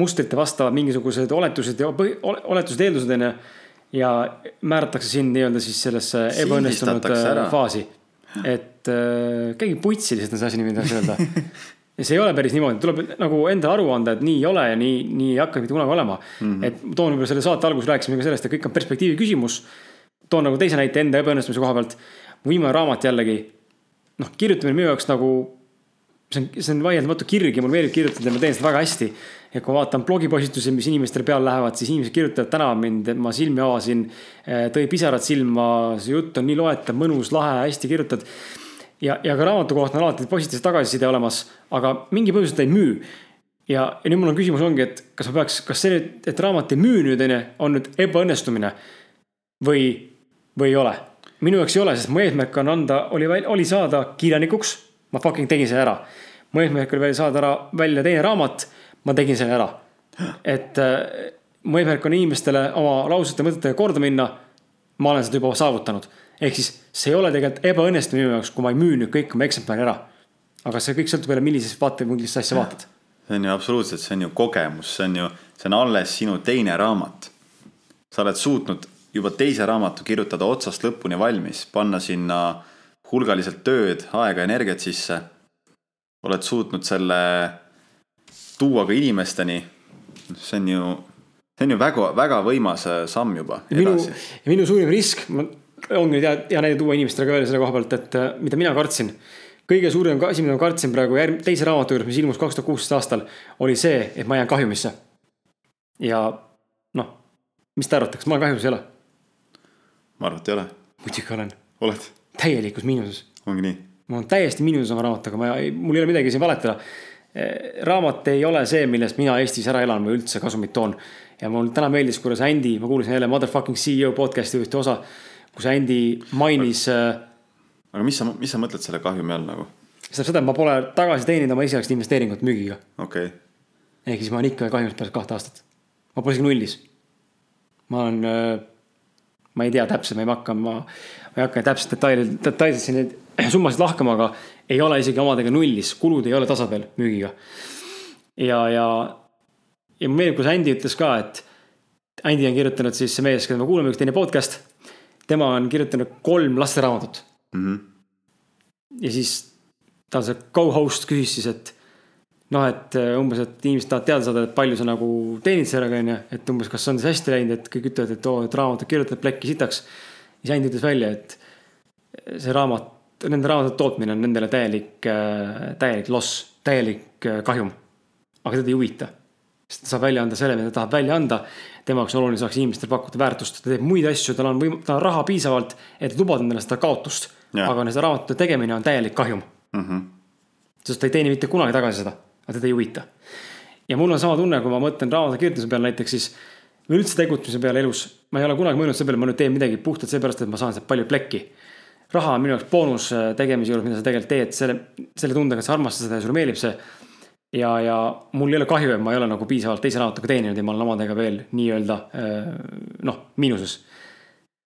mustrite vastavad mingisugused oletused ja oletused, eeldused onju ja määratakse sind nii-öelda siis sellesse ebaõnnestunud äh, faasi. et äh, käige putsi lihtsalt on see asi, mida tahaks öelda. ja see ei ole päris niimoodi, tuleb nagu endale aru anda, et nii ei ole ja nii, nii ei hakka mitte kunagi olema mm. -hmm. et toon võib-olla selle saate alguses rääkisime ka sellest, et kõik on perspektiivi küsimus. toon nagu teise näite enda ebaõnnestumise koha pealt. viimane raamat jällegi, noh, kirjutamine minu jaoks nagu see on, see on vaieldamatu kirg ja mulle meeldib kirjutada ja ma teen seda väga hästi ja kui ma vaatan blogipostitusi, mis inimestele peale lähevad, siis inimesed kirjutavad tänavad mind, ma silmi avasin. Tõi pisarad silma, see jutt on nii loetav, mõnus, lahe, hästi kirjutatud. ja, ja ka raamatu kohta on alati positiivse tagasiside olemas, aga mingi põhjusel ta ei müü. ja, ja nüüd mul on küsimus ongi, et kas ma peaks, kas see nüüd, et raamat ei müü nüüd onju, on nüüd ebaõnnestumine. või, või ei ole. minu jaoks ei ole, sest mu eesmärk on anda, oli, oli saada kirjanikuks. ma fucking tegin selle ära. mu eesmärk oli veel saada ära välja teine raamat ma tegin selle ära. et äh, mu eesmärk on inimestele oma lausete, mõtetega korda minna. ma olen seda juba saavutanud, ehk siis see ei ole tegelikult ebaõnnestumine minu jaoks, kui ma ei müü nüüd kõik oma eksemplari ära. aga see kõik sõltub jälle, millisest vaatepunktist sa asja vaatad. see on ju absoluutselt, see on ju kogemus, see on ju, see on alles sinu teine raamat. sa oled suutnud juba teise raamatu kirjutada otsast lõpuni valmis, panna sinna hulgaliselt tööd, aega, energiat sisse. oled suutnud selle tuua ka inimesteni. see on ju, see on ju väga, väga võimas äh, samm juba. minu, minu suurim risk, ongi hea, hea näide tuua inimestele ka veel selle koha pealt, et äh, mida mina kartsin. kõige suurem asi, mida ma kartsin praegu järg-, teise raamatu juures, mis ilmus kaks tuhat kuusteist aastal, oli see, et ma jään kahjumisse. ja noh, mis te arvate, kas ma kahjumis ei ole? ma arvan, et ei ole. muidugi olen. oled? täielikus miinuses. ongi nii? ma olen täiesti miinuses oma raamatuga, ma, mul ei ole midagi siin valetada raamat ei ole see, millest mina Eestis ära elan või üldse kasumit toon. ja mul täna meeldis, kuidas Andy, ma kuulasin jälle Motherfucking CEO podcast'i ühte osa, kus Andy mainis. Aga mis sa, mis sa mõtled selle kahjumi all nagu? see tähendab seda, et ma pole tagasi teeninud oma esialgset investeeringut müügiga. okei okay.. ehk siis ma olen ikka kahjumis pärast kahte aastat. ma pole isegi nullis. ma olen, äh, ma ei tea täpselt, ma ei hakka, ma, ma ei hakka täpselt detaile, detailselt siin neid summasid lahkama, aga ei ole isegi omadega nullis, kulud ei ole tasapeel müügiga. ja, ja, ja mulle meeldib, kuidas Andy ütles ka, et Andy on kirjutanud siis see mees, keda me kuulame, üks teine podcast. tema on kirjutanud kolm lasteraamatut mm. -hmm. ja siis tal see co-host küsis siis, et noh, et äh, umbes, et inimesed tahavad teada saada, et palju sa nagu teenid sellega, onju. et umbes, kas on see hästi läinud, et kõik ütlevad, et oo, et raamatut kirjutad plekki sitaks. siis Andy ütles välja, et see raamat nende raamatute tootmine on nendele täielik, äh, täielik loss, täielik äh, kahjum. aga teda ei huvita. sest ta saab välja anda selle, mida ta tahab välja anda. tema jaoks on oluline, saaks inimestele pakkuda väärtust, ta teeb muid asju, tal on võim-, tal on raha piisavalt, et lubada endale seda kaotust. aga nende raamatute tegemine on täielik kahjum mm. -hmm. sest ta ei teeni mitte kunagi tagasi seda, aga teda ei huvita. ja mul on sama tunne, kui ma mõtlen raamatu kirjutamise peale näiteks, siis üldse tegutsemise peale elus, ma ei ole kunagi mõelnud selle peale, ma nüüd teen midagi puhtalt seepärast, et ma saan sealt palju plekki raha on minu jaoks boonus äh, tegemise juures, mida sa tegelikult teed selle, selle tundega, et sa armastad seda ja sulle meeldib see. ja, ja mul ei ole kahju, et ma ei ole nagu piisavalt teise raamatuga teeninud ja ma olen omadega veel nii-öelda äh, noh, miinuses.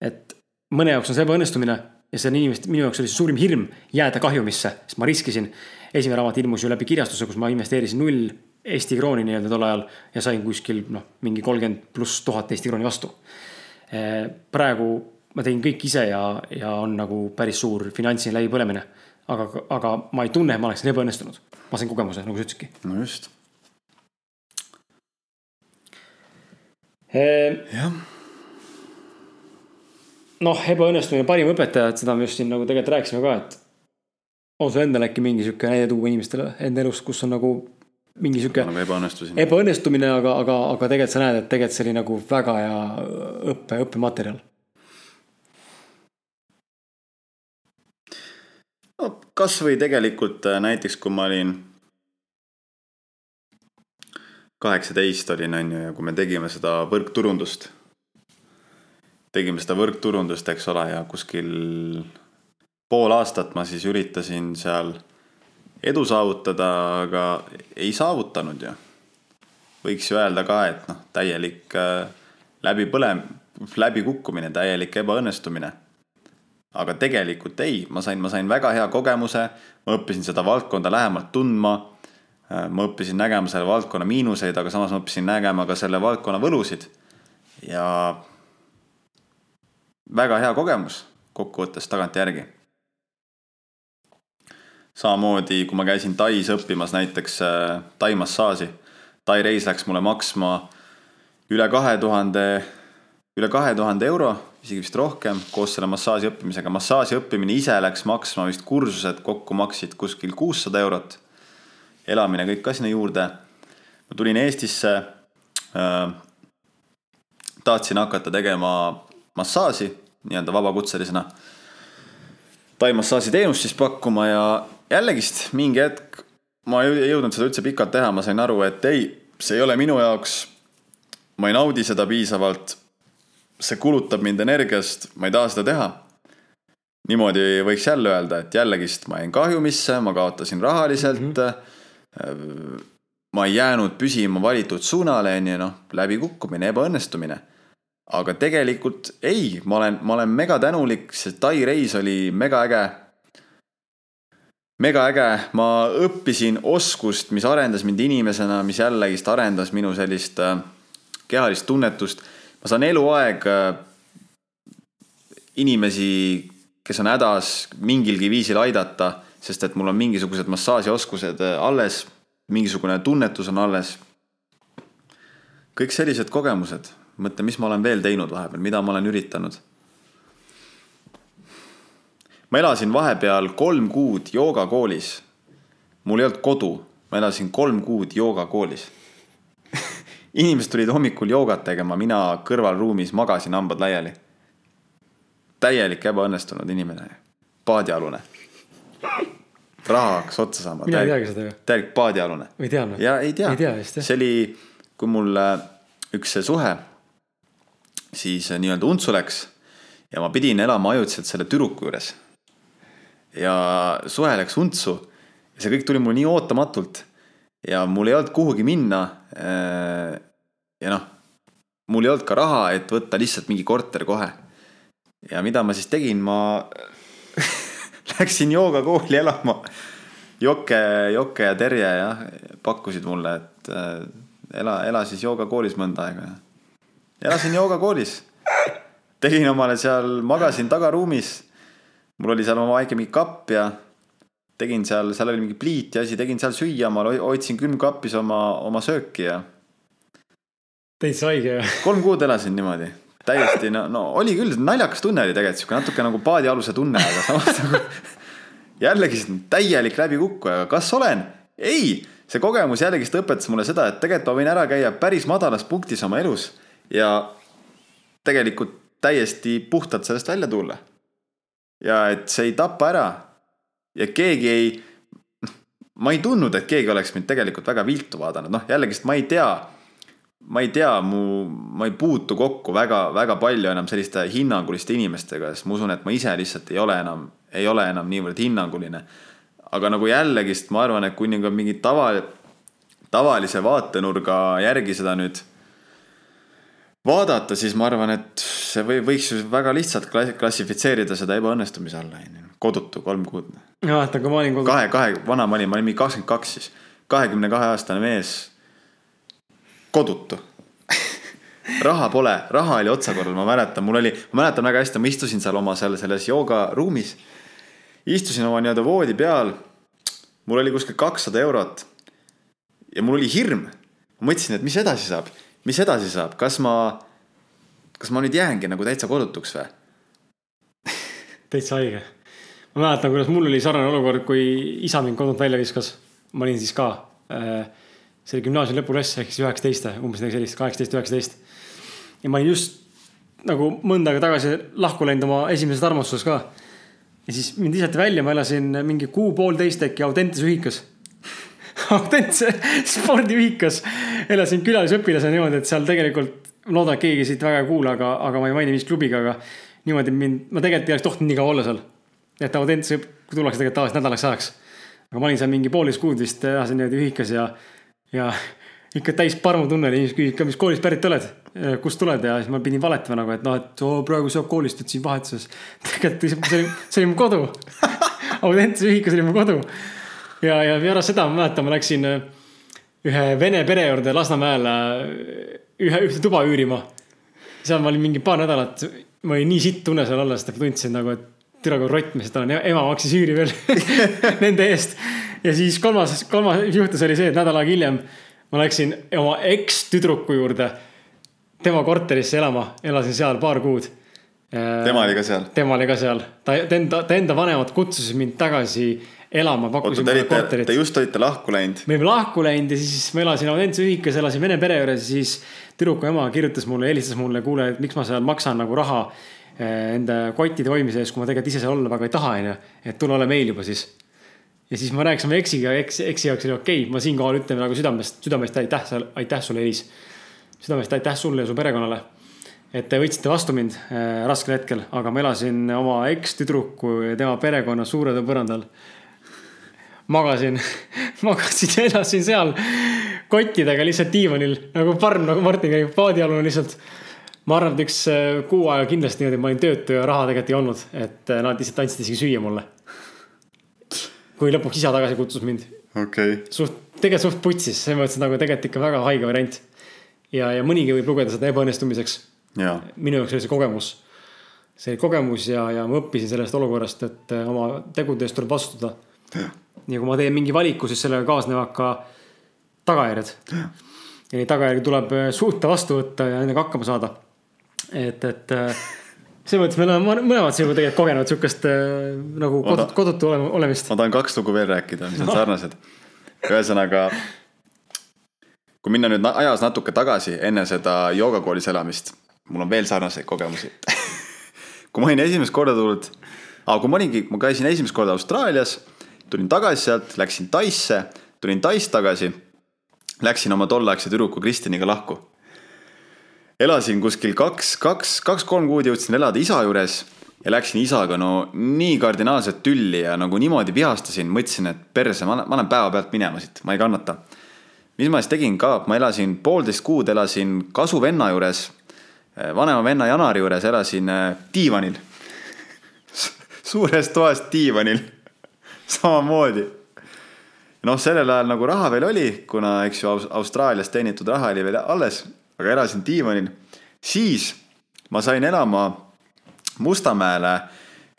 et mõne jaoks on see ebaõnnestumine ja see on inimeste, minu jaoks oli see suurim hirm jääda kahjumisse, sest ma riskisin. esimene raamat ilmus ju läbi kirjastuse, kus ma investeerisin null Eesti krooni nii-öelda tol ajal ja sain kuskil noh, mingi kolmkümmend pluss tuhat Eesti krooni vastu. praegu ma tegin kõik ise ja, ja on nagu päris suur finantsiline läbipõlemine. aga, aga ma ei tunne, et ma oleksin ebaõnnestunud. ma sain kogemuse, nagu sa ütlesidki. no just. jah noh, ebaõnnestumine parim õpetaja, et seda me just siin nagu tegelikult rääkisime ka, et. on sul endal äkki mingi sihuke näide tuua inimestele enda elust, kus on nagu mingi sihuke. nagu ebaõnnestusin. ebaõnnestumine, aga, aga, aga tegelikult sa näed, et tegelikult see oli nagu väga hea õppe, õppematerjal. no kasvõi tegelikult äh, näiteks, kui ma olin kaheksateist olin, on ju, ja kui me tegime seda võrkturundust tegime seda võrkturundust, eks ole, ja kuskil pool aastat ma siis üritasin seal edu saavutada, aga ei saavutanud ju. võiks ju öelda ka, et noh, täielik äh, läbipõlem, läbikukkumine, täielik ebaõnnestumine. Aga tegelikult ei, ma sain, ma sain väga hea kogemuse, ma õppisin seda valdkonda lähemalt tundma. Äh, ma õppisin nägema selle valdkonna miinuseid, aga samas ma õppisin nägema ka selle valdkonna võlusid. ja väga hea kogemus kokkuvõttes tagantjärgi. samamoodi, kui ma käisin Tais õppimas näiteks äh, Tai massaaži. Tai reis läks mulle maksma üle kahe tuhande, üle kahe tuhande euro, isegi vist rohkem, koos selle massaaži õppimisega. massaaži õppimine ise läks maksma vist kursused kokku maksid kuskil kuussada eurot. elamine kõik ka sinna juurde. ma tulin Eestisse äh,. tahtsin hakata tegema massaaži nii-öelda vabakutselisena. taimassaaži teenust siis pakkuma ja jällegist mingi hetk ma ei jõudnud seda üldse pikalt teha, ma sain aru, et ei, see ei ole minu jaoks. ma ei naudi seda piisavalt. See kulutab mind energiast, ma ei taha seda teha. niimoodi võiks jälle öelda, et jällegist ma jäin kahjumisse, ma kaotasin rahaliselt mm. -hmm. ma ei jäänud püsima valitud suunale, on ju, noh, läbikukkumine, ebaõnnestumine aga tegelikult ei, ma olen, ma olen mega tänulik, see Tai reis oli mega äge. mega äge, ma õppisin oskust, mis arendas mind inimesena, mis jällegist arendas minu sellist äh, kehalist tunnetust. Ma saan eluaeg äh, inimesi, kes on hädas, mingilgi viisil aidata, sest et mul on mingisugused massaažioskused äh, alles, mingisugune tunnetus on alles. kõik sellised kogemused mõtle, mis ma olen veel teinud vahepeal, mida ma olen üritanud. ma elasin vahepeal kolm kuud joogakoolis. mul ei olnud kodu, ma elasin kolm kuud joogakoolis inimesed tulid hommikul joogat tegema, mina kõrvalruumis magasin hambad laiali. täielik ebaõnnestunud inimene, paadialune. raha hakkas otsa saama. mina ei teagi seda ju. täielik paadialune. tean või? ja ei tea, ei tea vist jah. see oli, kui mul äh, üks suhe siis äh, nii-öelda untsu läks ja ma pidin elama ajutiselt selle tüdruku juures. ja suhe läks untsu ja see kõik tuli mul nii ootamatult ja mul ei olnud kuhugi minna. Ja noh, mul ei olnud ka raha, et võtta lihtsalt mingi korter kohe. ja mida ma siis tegin, ma läksin joogakooli elama. Jokke, Jokke ja Terje jah, pakkusid mulle, et äh, ela, ela siis joogakoolis mõnda aega elasin joogakoolis. tegin omale seal, magasin tagaruumis. mul oli seal oma väike mingi kapp ja tegin seal, seal oli mingi pliit ja asi, tegin seal süüa, ma hoidsin külmkapis oma, oma sööki ja. Täitsa haige kolm kuud elasin niimoodi, täiesti no, no oli küll, naljakas tunne oli tegelikult sihuke natuke nagu paadialuse tunne, aga samas nagu jällegi täielik läbikukkuja, kas olen? ei, see kogemus jällegist õpetas mulle seda, et tegelikult ma võin ära käia päris madalas punktis oma elus ja tegelikult täiesti puhtalt sellest välja tulla. ja et see ei tapa ära. ja keegi ei, ma ei tundnud, et keegi oleks mind tegelikult väga viltu vaadanud, noh jällegist ma ei tea. Ma ei tea, mu, ma ei puutu kokku väga, väga palju enam selliste hinnanguliste inimestega, sest ma usun, et ma ise lihtsalt ei ole enam, ei ole enam niivõrd hinnanguline. aga nagu jällegist ma arvan, et kui nagu mingi tava, tavalise vaatenurga järgi seda nüüd vaadata, siis ma arvan, et see või võiks ju väga lihtsalt kla- klassifitseerida seda ebaõnnestumise alla, onju. kodutu kolm kuud. ja vaata, kui ma olin kodu... kahe, kahe, vana ma olin, ma olin mingi kakskümmend kaks siis. kahekümne kahe aastane mees. Kodutu raha pole, raha oli otsakorral, ma mäletan, mul oli, ma mäletan väga hästi, ma istusin seal oma seal selles joogaruumis. istusin oma nii-öelda voodi peal. mul oli kuskil kakssada eurot. ja mul oli hirm. ma mõtlesin, et mis edasi saab, mis edasi saab, kas ma kas ma nüüd jäängi nagu täitsa kodutuks või? täitsa haige. ma mäletan, kuidas mul oli sarnane olukord, kui isa mind kodunt välja viskas. ma olin siis ka äh,, see oli gümnaasiumi lõpuklass ehk siis üheksateist, umbes midagi sellist, kaheksateist, üheksateist. ja ma olin just nagu mõnda aega tagasi lahku läinud oma esimeses armastuses ka. ja siis mind visati välja, ma elasin mingi kuu-poolteist äkki Audentes ühikas Audentse spordiühikas elasin külalisõpilasena niimoodi, et seal tegelikult ma loodan, et keegi siit väga ei kuula, aga, aga ma ei maini mis klubiga, aga niimoodi mind, ma tegelikult ei oleks tohtinud nii kaua olla seal. et Audentse tullakse tegelikult tavaliselt nädalaks ajaks. aga ma olin seal mingi poolteist kuud vist, elasin niimoodi ühikas ja, ja ikka täis parmutunne oli, inimesed küsisid ka, mis koolist pärit oled, kust tuled ja siis ma pidin valetama nagu, et noh, et oo, praegu saab koolist, et siin vahetuses. tegelikult see oli, see oli mu kodu Audentse ühikas oli mu kodu. ja, ja pärast seda ma mäletan, ma läksin ühe vene pere juurde Lasnamäele ühe, ühte tuba üürima. seal ma olin mingi paar nädalat, ma olin nii sitt tunne seal olla, sest ma tundsin nagu, et türa kui rott, mis olen, ema maksis üüri veel nende eest. Ja siis kolmas, kolmas juhtus oli see, et nädal aega hiljem ma läksin oma ekstüdruku juurde tema korterisse elama, elasin seal paar kuud. tema oli ka seal? tema oli ka seal, ta, ta enda, ta enda vanemad kutsusid mind tagasi elama, pakkusin mulle korterit. Te just olite lahku läinud? me olime lahku läinud ja siis ma elasin Audentse ühikas, elasin vene pere juures ja siis tüdruku ema kirjutas mulle, helistas mulle, kuule, et miks ma seal maksan nagu raha eh, enda kottide hoidmise eest, kui ma tegelikult ise seal olla väga ei taha, onju. et tule ole meil juba siis. Ja siis ma rääkisin eksiga, eks, eksi jaoks oli okei okay., ma siinkohal ütlen nagu südamest, südamest aitäh, aitäh sulle, Elis. südamest aitäh sulle ja su perekonnale. et te võtsite vastu mind äh, raskel hetkel, aga ma elasin oma ekstüdruku ja tema perekonna suure põrandal magasin magasin ja elasin seal kottidega lihtsalt diivanil nagu parm, nagu Martin käib paadialune lihtsalt. ma arvan, et üks äh, kuu aega kindlasti niimoodi, ma olin töötu ja raha tegelikult ei olnud, et äh, nad lihtsalt andsid isegi süüa mulle. Kui lõpuks isa tagasi kutsus mind. okei okay.. suht, tegelikult suht putsis, selles mõttes nagu tegelikult ikka väga haige variant. ja, ja mõnigi võib lugeda seda ebaõnnestumiseks. minu jaoks oli see kogemus. see oli kogemus ja, ja ma õppisin sellest olukorrast, et äh, oma tegude eest tuleb vastutada ja kui ma teen mingi valiku, siis sellega kaasnevad ka tagajärjed. ja neid tagajärgi tuleb äh, suuta vastu võtta ja nendega hakkama saada. et, et äh, selles mõttes me oleme mõlemad sinuga tegelikult kogenud sihukest äh, nagu kodut, kodutu olemist. ma tahan kaks lugu veel rääkida, mis on sarnased. ühesõnaga, kui minna nüüd ajas natuke tagasi enne seda joogakoolis elamist, mul on veel sarnaseid kogemusi kui ma olin esimest korda tulnud, kui ma olingi, ma käisin esimest korda Austraalias tulin tagasi sealt, läksin Taisse, tulin Taist tagasi. Läksin oma tolleaegse tüdruku Kristjaniga lahku. Elasin kuskil kaks, kaks, kaks-kolm kuud jõudsin elada isa juures ja läksin isaga no nii kardinaalselt tülli ja nagu niimoodi vihastasin, mõtlesin, et perse, ma lähen päevapealt minema siit, ma ei kannata. mis ma siis tegin ka, ma elasin poolteist kuud, elasin kasuvenna juures, vanema venna Janari juures, elasin äh, diivanil suures toas diivanil samamoodi. noh, sellel ajal nagu raha veel oli, kuna eks ju Austraalias teenitud raha oli veel alles, aga elasin diivanil. siis ma sain elama Mustamäele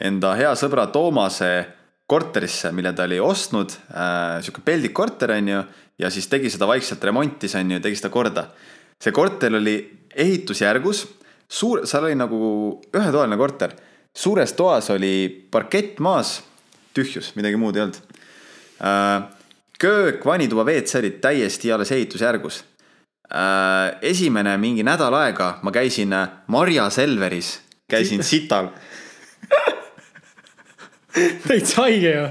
enda hea sõbra Toomase korterisse, mille ta oli ostnud äh,, sihuke peldikkorter on ju, ja siis tegi seda vaikselt, remontis on ju, tegi seda korda. see korter oli ehitusjärgus, suur, seal oli nagu ühetoaline korter, suures toas oli parkett maas tühjus, midagi muud ei olnud. Äh, köök, vannituba, WC olid täiesti alles ehitusjärgus. Äh, esimene mingi nädal aega ma käisin äh, Marja Selveris, käisin sital. Täitsa haige ju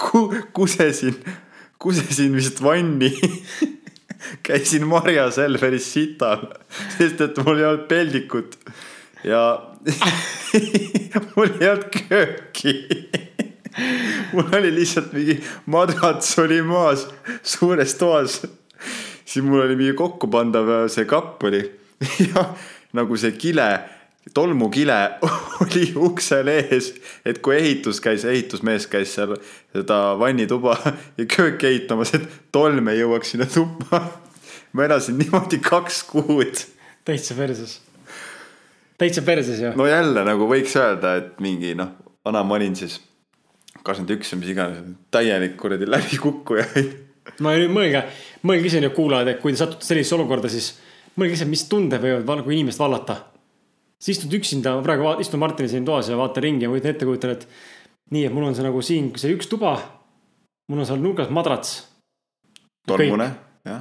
Ku,. kusesin, kusesin vist vanni. Käisin Marja Selveris sital, sest et mul ei olnud peldikut. Ja mul ei olnud kööki. Mul oli lihtsalt mingi madrats oli maas suures toas. Siis mul oli mingi kokkupandav see kapp oli ja nagu see kile, tolmukile oli uksel ees, et kui ehitus käis, ehitusmees käis seal seda vannituba ja kööki ehitamas, et tolm ei jõuaks sinna tuppa. ma elasin niimoodi kaks kuud. täitsa perses. täitsa perses ju. no jälle nagu võiks öelda, et mingi noh, vana ma olin siis kakskümmend üks või mis iganes, täielik kuradi läbikukkujaid. Ma nüüd mõelge, mõelge ise nüüd kuulajad, et kui te satute sellisesse olukorda, siis mõelge ise, mis tunded võivad kui inimest vallata. sa istud üksinda, praegu vaat, istun Martini siin toas ja vaatan ringi ja kujutan ette, kujutan, et nii, et mul on see nagu siin, see üks tuba. mul on seal nurgas madrats. tolmune,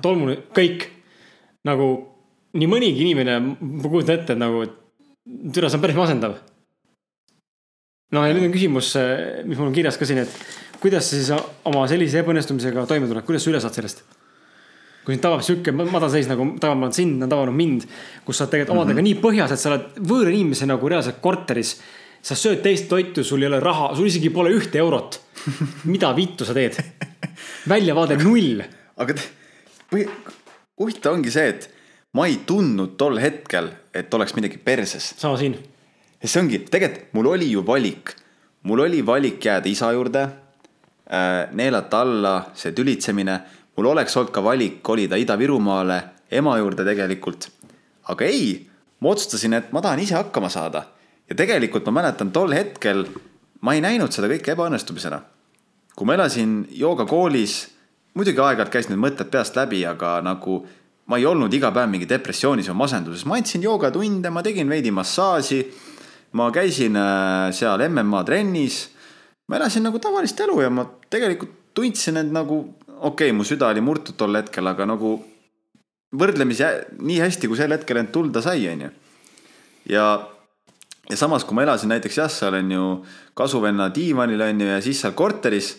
tolmune, kõik nagu nii mõnigi inimene, ma kujutan ette, et nagu, et türa, see on päris masendav no ja nüüd on küsimus, mis mul on kirjas ka siin, et kuidas sa siis oma sellise ebaõnnestumisega toime tuled, kuidas sa üle saad sellest? kui sind tabab sihuke madalseis nagu tabab sind, on tabanud mind, kus sa oled tegelikult omadega mm -hmm. nii põhjas, et sa oled võõra inimese nagu reaalselt korteris. sa sööd teist toitu, sul ei ole raha, sul isegi pole ühte eurot. mida vittu sa teed? väljavaade null. aga huvitav ongi see, et ma ei tundnud tol hetkel, et oleks midagi perses. sama siin see ongi, tegelikult mul oli ju valik, mul oli valik jääda isa juurde neelata alla see tülitsemine, mul oleks olnud ka valik kolida Ida-Virumaale ema juurde tegelikult. aga ei, ma otsustasin, et ma tahan ise hakkama saada. ja tegelikult ma mäletan tol hetkel, ma ei näinud seda kõike ebaõnnestumisena. kui ma elasin joogakoolis, muidugi aeg-ajalt käis need mõtted peast läbi, aga nagu ma ei olnud iga päev mingi depressioonis või masenduses, ma andsin joogatunde, ma tegin veidi massaaži ma käisin äh, seal MMA trennis. Ma elasin nagu tavalist elu ja ma tegelikult tundsin, et nagu okei okay,, mu süda oli murtud tol hetkel, aga nagu võrdlemisi nii hästi, kui sel hetkel end tunda sai, onju. ja, ja samas, kui ma elasin näiteks jah, seal on ju kasuvenna diivanil on ju ja siis seal korteris,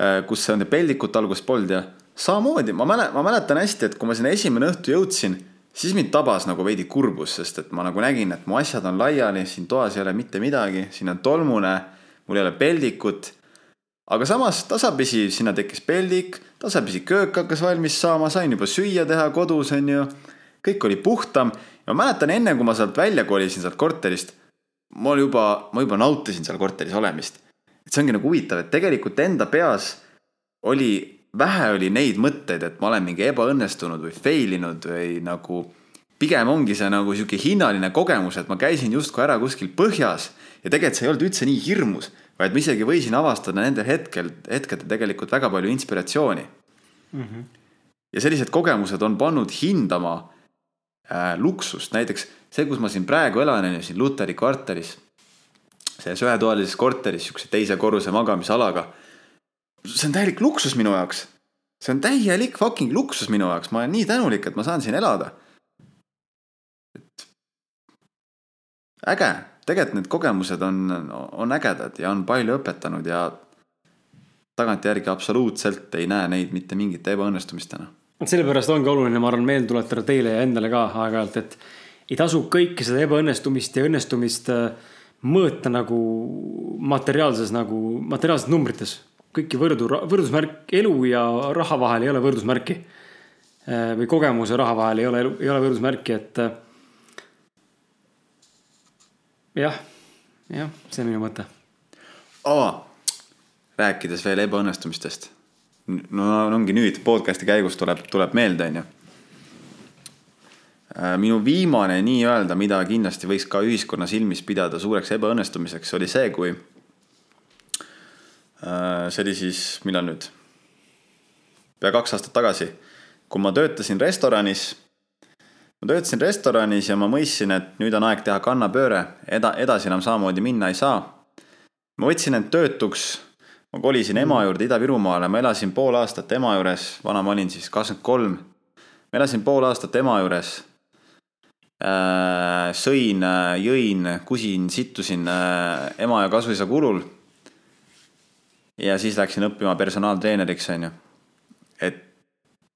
äh, kus nende peldikut alguses polnud ja samamoodi ma mäletan, ma mäletan hästi, et kui ma sinna esimene õhtu jõudsin siis mind tabas nagu veidi kurbus, sest et ma nagu nägin, et mu asjad on laiali, siin toas ei ole mitte midagi, siin on tolmune, mul ei ole peldikut. aga samas tasapisi sinna tekkis peldik, tasapisi köök hakkas valmis saama, sain juba süüa teha kodus, on ju. kõik oli puhtam ja ma mäletan enne, kui ma sealt välja kolisin, sealt korterist, ma juba, ma juba nautisin seal korteris olemist. et see ongi nagu huvitav, et tegelikult enda peas oli vähe oli neid mõtteid, et ma olen mingi ebaõnnestunud või fail inud või nagu pigem ongi see nagu sihuke hinnaline kogemus, et ma käisin justkui ära kuskil põhjas ja tegelikult see ei olnud üldse nii hirmus, vaid ma isegi võisin avastada nendel hetkel, hetkedel tegelikult väga palju inspiratsiooni mm. -hmm. ja sellised kogemused on pannud hindama äh, luksust, näiteks see, kus ma siin praegu elan, on ju siin Luteri kvartalis. selles ühetoalises korteris, sihukese teise korruse magamisalaga see on täielik luksus minu jaoks. see on täielik fucking luksus minu jaoks, ma olen nii tänulik, et ma saan siin elada. et äge, tegelikult need kogemused on, on ägedad ja on palju õpetanud ja tagantjärgi absoluutselt ei näe neid mitte mingite ebaõnnestumistena. sellepärast ongi oluline, ma arvan, meelde tuletada teile ja endale ka aeg-ajalt, et ei tasu kõike seda ebaõnnestumist ja õnnestumist äh, mõõta nagu materiaalses nagu, materiaalses numbrites kõiki võrdu, võrdusmärk elu ja raha vahel ei ole võrdusmärki. Äh, või kogemuse raha vahel ei ole, ei ole võrdusmärki, et. Jah, jah, see on minu mõte oh,. rääkides veel ebaõnnestumistest. no ongi nüüd podcast'i käigus tuleb, tuleb meelde, onju. Äh, minu viimane nii-öelda, mida kindlasti võiks ka ühiskonna silmis pidada suureks ebaõnnestumiseks, oli see, kui Äh, see oli siis, millal nüüd? pea kaks aastat tagasi, kui ma töötasin restoranis. Ma töötasin restoranis ja ma mõistsin, et nüüd on aeg teha kannapööre, eda-, edasi enam samamoodi minna ei saa. ma võtsin end töötuks, ma kolisin ema juurde Ida-Virumaale, ma elasin pool aastat ema juures, vana ma olin siis kakskümmend kolm. ma elasin pool aastat ema juures äh, sõin, jõin, kusin, sittusin äh, ema ja kasuisa kulul ja siis läksin õppima personaaltreeneriks, on ju. et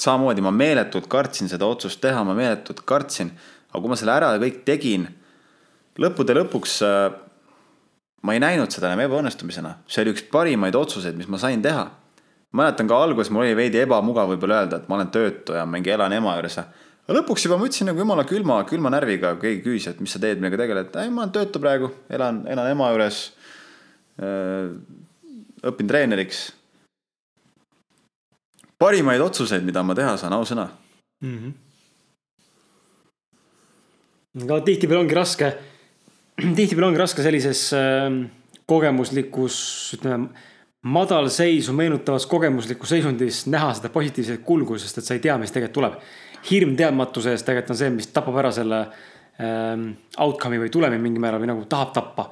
samamoodi ma meeletult kartsin seda otsust teha, ma meeletult kartsin, aga kui ma selle ära kõik tegin, lõppude lõpuks äh, ma ei näinud seda enam ebaõnnestumisena, see oli üks parimaid otsuseid, mis ma sain teha. mäletan ka alguses mul oli veidi ebamugav võib-olla öelda, et ma olen töötu ja mingi elan ema juures. aga lõpuks juba ma ütlesin nagu jumala külma, külma närviga, keegi küsis, et mis sa teed, millega tegeled. ei, ma olen töötu praegu, elan, elan ema juures. õpin treeneriks. Parimaid otsuseid, mida ma teha saan, ausõna mm. -hmm. aga tihtipeale ongi raske, tihtipeale ongi raske sellises äh, kogemuslikus, ütleme madalseisu meenutavas kogemuslikus seisundis näha seda positiivset kulgu, sest et sa ei tea, mis tegelikult tuleb. hirm teadmatuse ees tegelikult on see, mis tapab ära selle ähm, outcome'i või tulemi mingil määral või nagu tahab tappa.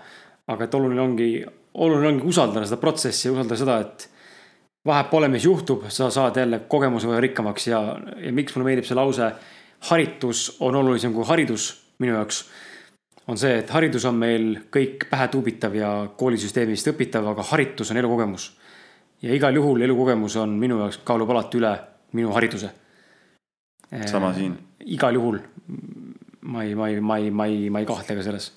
aga et oluline ongi, oluline ongi usaldada seda protsessi ja usaldada seda, et vahet pole, mis juhtub, sa saad jälle kogemuse võrra rikkamaks ja, ja miks mulle meeldib see lause. haritus on olulisem kui haridus minu jaoks on see, et haridus on meil kõik pähe tuubitav ja koolisüsteemist õpitav, aga haritus on elukogemus. ja igal juhul elukogemus on minu jaoks kaalub alati üle minu hariduse. sama siin. igal juhul. ma ei, ma ei, ma ei, ma ei, ma ei kahtle ka selles.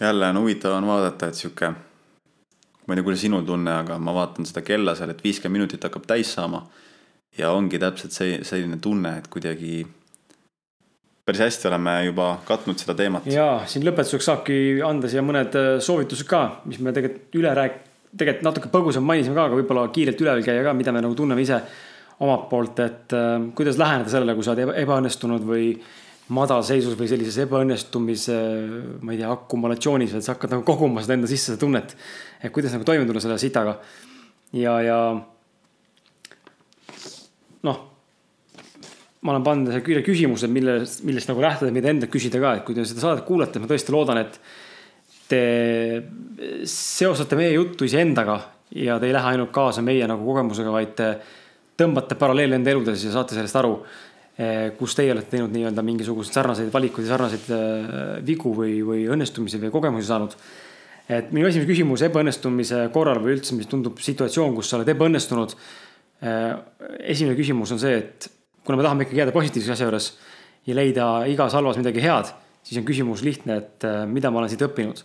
jälle on huvitav on vaadata, et sihuke, ma ei tea, kuidas sinul tunne, aga ma vaatan seda kella seal, et viiskümmend minutit hakkab täis saama. ja ongi täpselt see, selline tunne, et kuidagi päris hästi oleme juba katnud seda teemat. ja siin lõpetuseks saabki anda siia mõned äh, soovitused ka, mis me tegelikult üle rääk-, tegelikult natuke põgusalt mainisime ka, aga võib-olla kiirelt üle käia ka, mida me nagu tunneme ise omalt poolt, et äh, kuidas läheneda sellele, kui sa oled ebaõnnestunud või madalseisus või sellises ebaõnnestumise, ma ei tea, akumulatsioonis, et sa hakkad nagu koguma seda enda sisse, seda tunnet. et kuidas nagu toime tulla selle sitaga. ja, ja noh ma olen pannud selle küsimused, millest, millest nagu lähtuda, mida endalt küsida ka, et kui te seda saadet kuulate, ma tõesti loodan, et te seostate meie juttu iseendaga ja te ei lähe ainult kaasa meie nagu kogemusega, vaid te tõmbate paralleele enda eludes ja saate sellest aru, kus teie olete teinud nii-öelda mingisuguseid sarnaseid valikuid ja sarnaseid eh, vigu või, või õnnestumisi või kogemusi saanud. et minu esimene küsimus ebaõnnestumise korral või üldse, mis tundub situatsioon, kus sa oled ebaõnnestunud. Eh, esimene küsimus on see, et kuna me tahame ikkagi jääda positiivse asja juures ja leida igas halvas midagi head, siis on küsimus lihtne, et mida ma olen siit õppinud.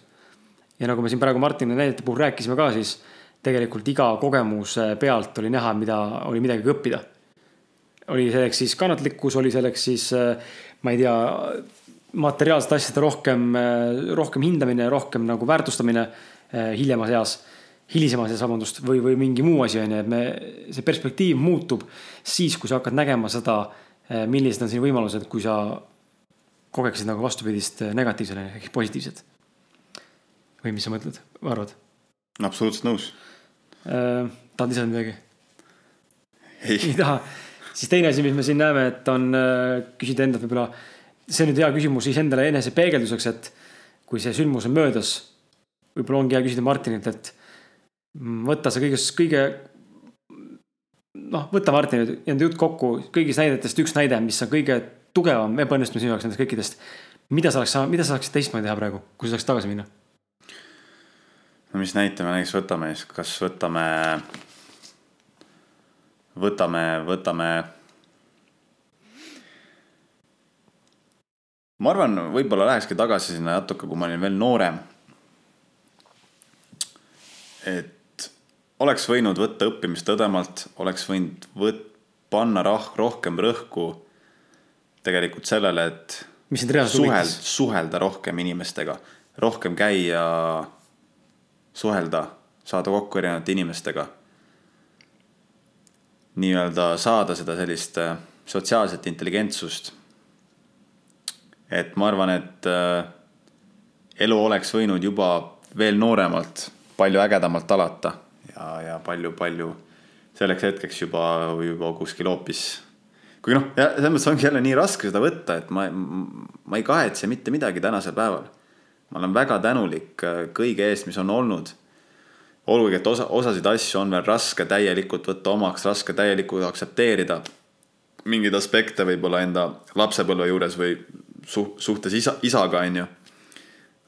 ja nagu me siin praegu Martini näidete puhul rääkisime ka, siis tegelikult iga kogemuse pealt oli näha, mida oli midagi õppida. Oli selleks siis kannatlikkus, oli selleks siis, äh, ma ei tea, materiaalsete asjade rohkem, äh, rohkem hindamine, rohkem nagu väärtustamine hiljemas eas hilisemas eas, vabandust, või, või mingi muu asi, on ju, et me, see perspektiiv muutub siis, kui sa hakkad nägema seda, millised on sinu võimalused, kui sa kogeksid nagu vastupidist negatiivsele ehk positiivset. või mis sa mõtled, arvad? absoluutselt nõus äh,. tahad lisada midagi? ei, ei taha. Siis teine asi, mis me siin näeme, et on äh, küsida endalt võib-olla, see on nüüd hea küsimus siis endale enese peegelduseks, et kui see sündmus on möödas, võib-olla ongi hea küsida Martinilt, et võtta see kõigest, kõige. noh, võta Martin nüüd enda jutt kokku kõigist näidetest üks näide, mis on kõige tugevam ebaõnnestumine sinu jaoks nendest kõikidest. mida sa oleks, mida sa saaksid teistmoodi teha praegu, kui sa saaks tagasi minna? no mis näite me näiteks võtame siis, kas võtame, võtame, võtame. ma arvan, võib-olla lähekski tagasi sinna natuke, kui ma olin veel noorem. et oleks võinud võtta õppimist õdemalt, oleks võinud võt-, panna rah-, rohkem rõhku tegelikult sellele, et mis sind reaalselt suhel-, suhelda rohkem inimestega, rohkem käia, suhelda, saada kokku erinevate inimestega. Nii-öelda saada seda sellist äh, sotsiaalset intelligentsust. et ma arvan, et äh, elu oleks võinud juba veel nooremalt palju ägedamalt alata ja, ja palju-palju selleks hetkeks juba, juba kuskil hoopis. kuigi noh, selles mõttes ongi jälle nii raske seda võtta, et ma, ma ei kahetse mitte midagi tänasel päeval. ma olen väga tänulik äh, kõige eest, mis on olnud. Olgugi, et osa, osasid asju on veel raske täielikult võtta omaks, raske täielikult aktsepteerida. mingeid aspekte võib-olla enda lapsepõlve juures või suht-, suhtes isa, isaga, on ju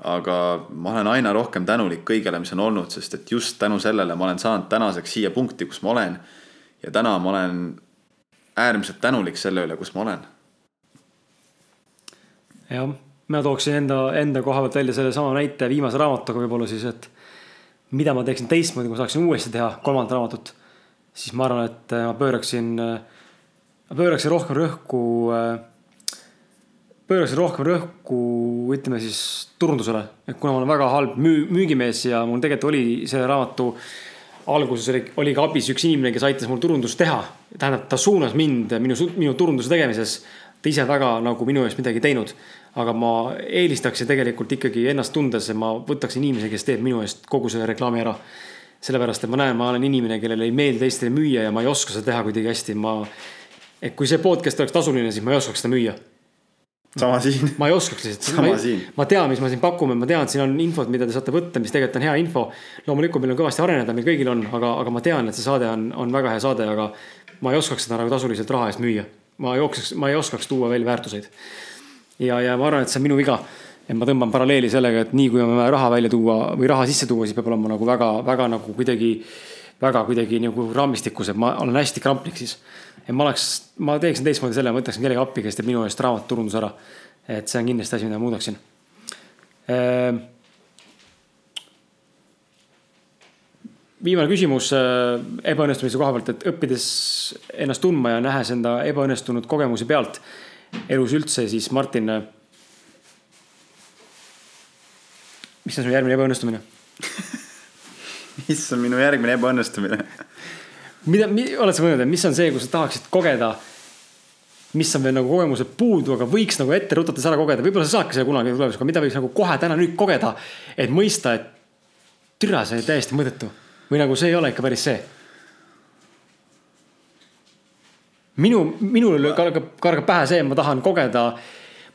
aga ma olen aina rohkem tänulik kõigele, mis on olnud, sest et just tänu sellele ma olen saanud tänaseks siia punkti, kus ma olen. ja täna ma olen äärmiselt tänulik selle üle, kus ma olen. jah, mina tooksin enda, enda koha pealt välja sellesama näite viimase raamatuga võib-olla siis, et mida ma teeksin teistmoodi, kui ma saaksin uuesti teha kolmandat raamatut. siis ma arvan, et ma pööraksin pööraksin rohkem rõhku, pööraksin rohkem rõhku, ütleme siis turundusele. et kuna ma olen väga halb müü-, müügimees ja mul tegelikult oli selle raamatu alguses oli, oli ka abis üks inimene, kes aitas mul turundust teha. tähendab, ta suunas mind minu, minu turunduse tegemises. ta ise väga nagu minu eest midagi teinud. Aga ma eelistaksin tegelikult ikkagi ennast tundes, et ma võtaksin inimese, kes teeb minu eest kogu selle reklaami ära. sellepärast, et ma näen, ma olen inimene, kellele ei meeldi teistele müüa ja ma ei oska seda teha kuidagi hästi, ma. et kui see podcast oleks tasuline, siis ma ei oskaks seda müüa sama siin. ma ei oskaks lihtsalt. ma, ma tean, mis ma siin pakume, ma tean, et siin on infot, mida te saate võtta, mis tegelikult on hea info. loomulikult meil on kõvasti areneda, meil kõigil on, aga, aga ma tean, et see saade on, on väga hea saade, aga ma ei oskaks seda nagu tasuliselt raha eest müüa. ma jookseks, ma ei oskaks tuua veel väärtuseid. Ja, ja ma arvan, et see on minu viga. et ma tõmban paralleeli sellega, et nii kui on vaja raha välja tuua või raha sisse tuua, siis peab olema nagu väga, väga nagu kuidagi, väga kuidagi nagu raamistikus, et ma olen hästi kramplik siis et ma oleks, ma teeksin teistmoodi selle, ma võtaksin kellegi appi, kes teeb minu eest raamatuturunduse ära. et see on kindlasti asi, mida ma muudaksin ehm.. viimane küsimus ebaõnnestumise koha pealt, et õppides ennast tundma ja nähes enda ebaõnnestunud kogemusi pealt elus üldse, siis Martin. Äh, mis on su järgmine ebaõnnestumine mis on minu järgmine ebaõnnestumine mida, mida, oled sa mõelnud, et mis on see, kus sa tahaksid kogeda? mis on veel nagu kogemused puudu, aga võiks nagu ette rutates ära kogeda, võib-olla sa saadki seda kunagi tulevikus, aga mida võiks nagu kohe täna nüüd kogeda. et mõista, et türa, see oli täiesti mõttetu või nagu see ei ole ikka päris see. Minu, minul kargab, kargab pähe see, ma tahan kogeda,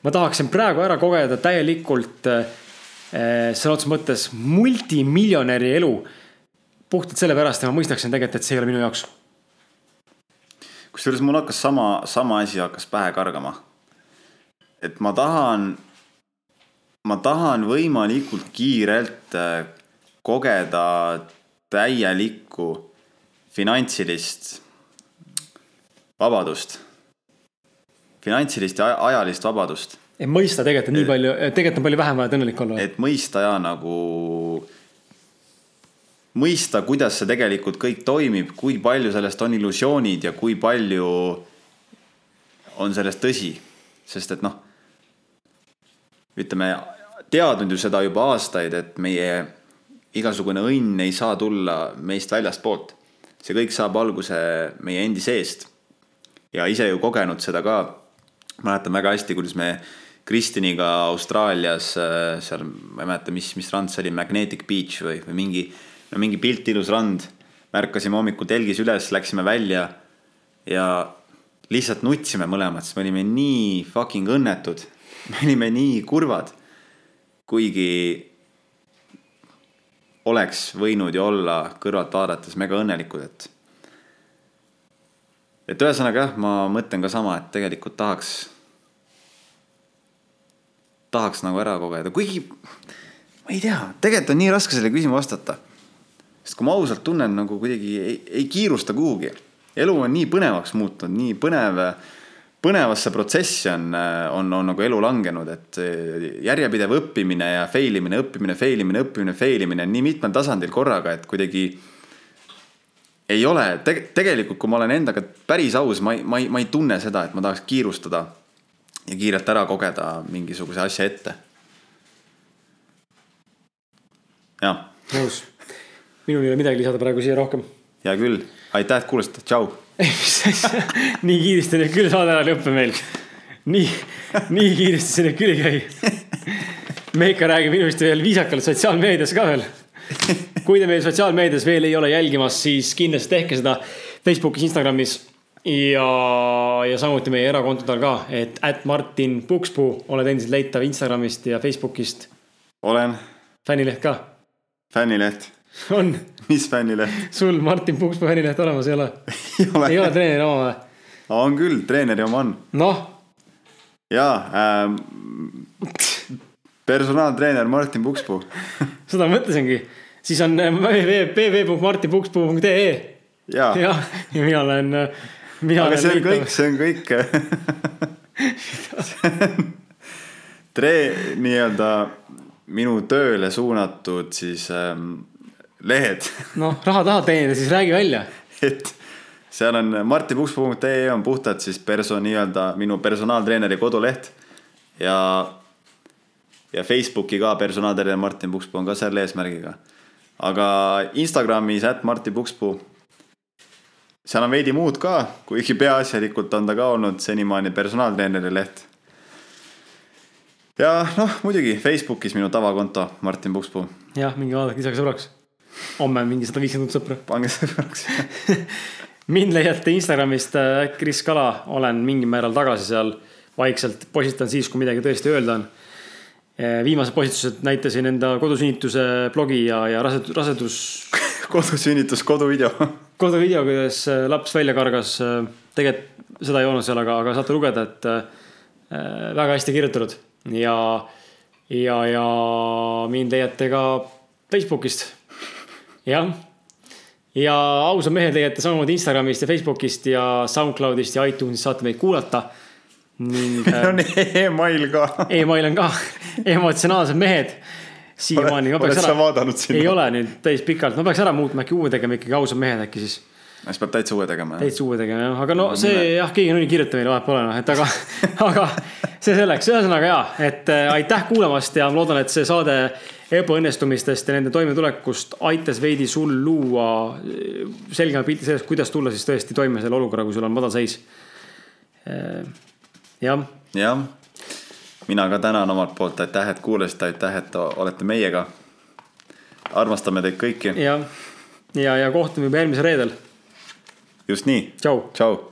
ma tahaksin praegu ära kogeda täielikult äh, sõna otseses mõttes multimiljonäri elu puhtalt sellepärast ja ma mõistaksin tegelikult, et see ei ole minu jaoks. kusjuures mul hakkas sama, sama asi hakkas pähe kargama. et ma tahan, ma tahan võimalikult kiirelt äh, kogeda täielikku finantsilist vabadust. finantsilist ja ajalist vabadust. et mõista tegelikult nii palju, tegelikult on palju vähem vaja, õnnelik olla. et mõista ja nagu mõista, kuidas see tegelikult kõik toimib, kui palju sellest on illusioonid ja kui palju on sellest tõsi. sest et noh, ütleme, teadnud ju seda juba aastaid, et meie igasugune õnn ei saa tulla meist väljastpoolt. see kõik saab alguse meie endi seest. Ja ise ju kogenud seda ka. mäletan väga hästi, kuidas me Kristiniga Austraalias seal, ma ei mäleta, mis, mis rand see oli, Magnetic Beach või, või mingi no mingi pilt, ilus rand. märkasime hommikul telgis üles, läksime välja ja lihtsalt nutsime mõlemad, sest me olime nii fucking õnnetud. me olime nii kurvad. kuigi oleks võinud ju olla kõrvalt vaadates mega õnnelikud, et. Et ühesõnaga jah, ma mõtlen ka sama, et tegelikult tahaks, tahaks nagu ära kogeda, kuigi ma ei tea, tegelikult on nii raske sellele küsimusele vastata sest kui ma ausalt tunnen, nagu kuidagi ei, ei kiirusta kuhugi. elu on nii põnevaks muutunud, nii põnev, põnevasse protsessi on, on, on nagu elu langenud, et järjepidev õppimine ja fail imine, õppimine, fail imine, õppimine, fail imine nii mitmel tasandil korraga, et kuidagi ei ole te, tegelikult, kui ma olen endaga päris aus, ma ei, ma ei, ma ei tunne seda, et ma tahaks kiirustada ja kiirelt ära kogeda mingisuguse asja ette. jah. nõus minul ei ole midagi lisada praegu siia rohkem. hea küll, aitäh, et kuulasite, tšau. nii kiiresti nüüd küll saade ära ei lõppe meil. nii, nii kiiresti see nüüd küll ei käi. me ikka räägime ilusti veel viisakalt sotsiaalmeedias ka veel. kui te meil sotsiaalmeedias veel ei ole jälgimas, siis kindlasti tehke seda Facebookis, Instagramis ja, ja samuti meie erakontodel ka, et at Martin Pukspuu oled endiselt leitav Instagramist ja Facebookist. olen. fännileht ka. fännileht on. mis fännileht? sul Martin Pukspuu fännileht olemas ei ole ei ole, ole treeneri oma või? on küll, treeneri oma on. noh. jaa ähm,, personaaltreener Martin Pukspuu seda mõtlesingi, siis on äh, www.martinpukspuu.ee. jah, ja, ja mina olen, äh, mina aga see on kõik, see on kõik tree-, nii-öelda minu tööle suunatud siis ähm, lehed. noh, raha tahad teenida, siis räägi välja. et seal on martipukspuu.ee on puhtalt siis perso- nii-öelda minu personaaltreeneri koduleht ja ja Facebooki ka personaaltreener Martin Pukspuu on ka selle eesmärgiga. aga Instagramis ätt Martin Pukspuu. seal on veidi muud ka, kuigi peaasjalikult on ta ka olnud senimaani personaaltreeneri leht. ja noh, muidugi Facebookis minu tavakonto Martin Pukspuu. jah, minge vaadake lisage sõbraks. homme mingi sada viiskümmend sõpra. pange sõbraks mind leiate Instagramist äh, Kris Kala, olen mingil määral tagasi seal vaikselt, postitan siis, kui midagi tõesti öelda on viimased postitused näitasin enda kodusünnituse blogi ja, ja rasedus, rasedus. kodusünnitus, koduvideo. koduvideo, kuidas eh, laps välja kargas. Eh, tegelikult seda ei olnud seal, aga, aga saate lugeda, et väga hästi kirjutatud ja, ja, ja mind leiate ka Facebookist. jah. ja ausad mehed leiate samamoodi Instagramist ja Facebookist ja SoundCloudist ja iTunesist saate meid kuulata ning meil on email ka. email on ka, emotsionaalsed mehed. siiamaani. oled sa vaadanud sinna? ei ole nüüd täis pikalt, ma peaks ära muutma äkki uue tegema ikkagi ausad mehed äkki siis. siis peab täitsa uue tegema jah? täitsa uue tegema jah, aga no see nime. jah, keegi nagunii kirjuta meile vahet pole noh, et aga, aga see selleks, ühesõnaga jaa, et äh, aitäh kuulamast ja ma loodan, et see saade ebaõnnestumistest ja nende toimetulekust aitas veidi sul luua äh, selgema pildi sellest, kuidas tulla siis tõesti toime selle olukorraga, kui sul on madalseis äh, jah. jah, mina ka tänan omalt poolt, aitäh, et kuulasite, aitäh, et olete meiega. armastame teid kõiki. jah, ja, ja, ja kohtume juba järgmisel reedel. just nii. tšau. tšau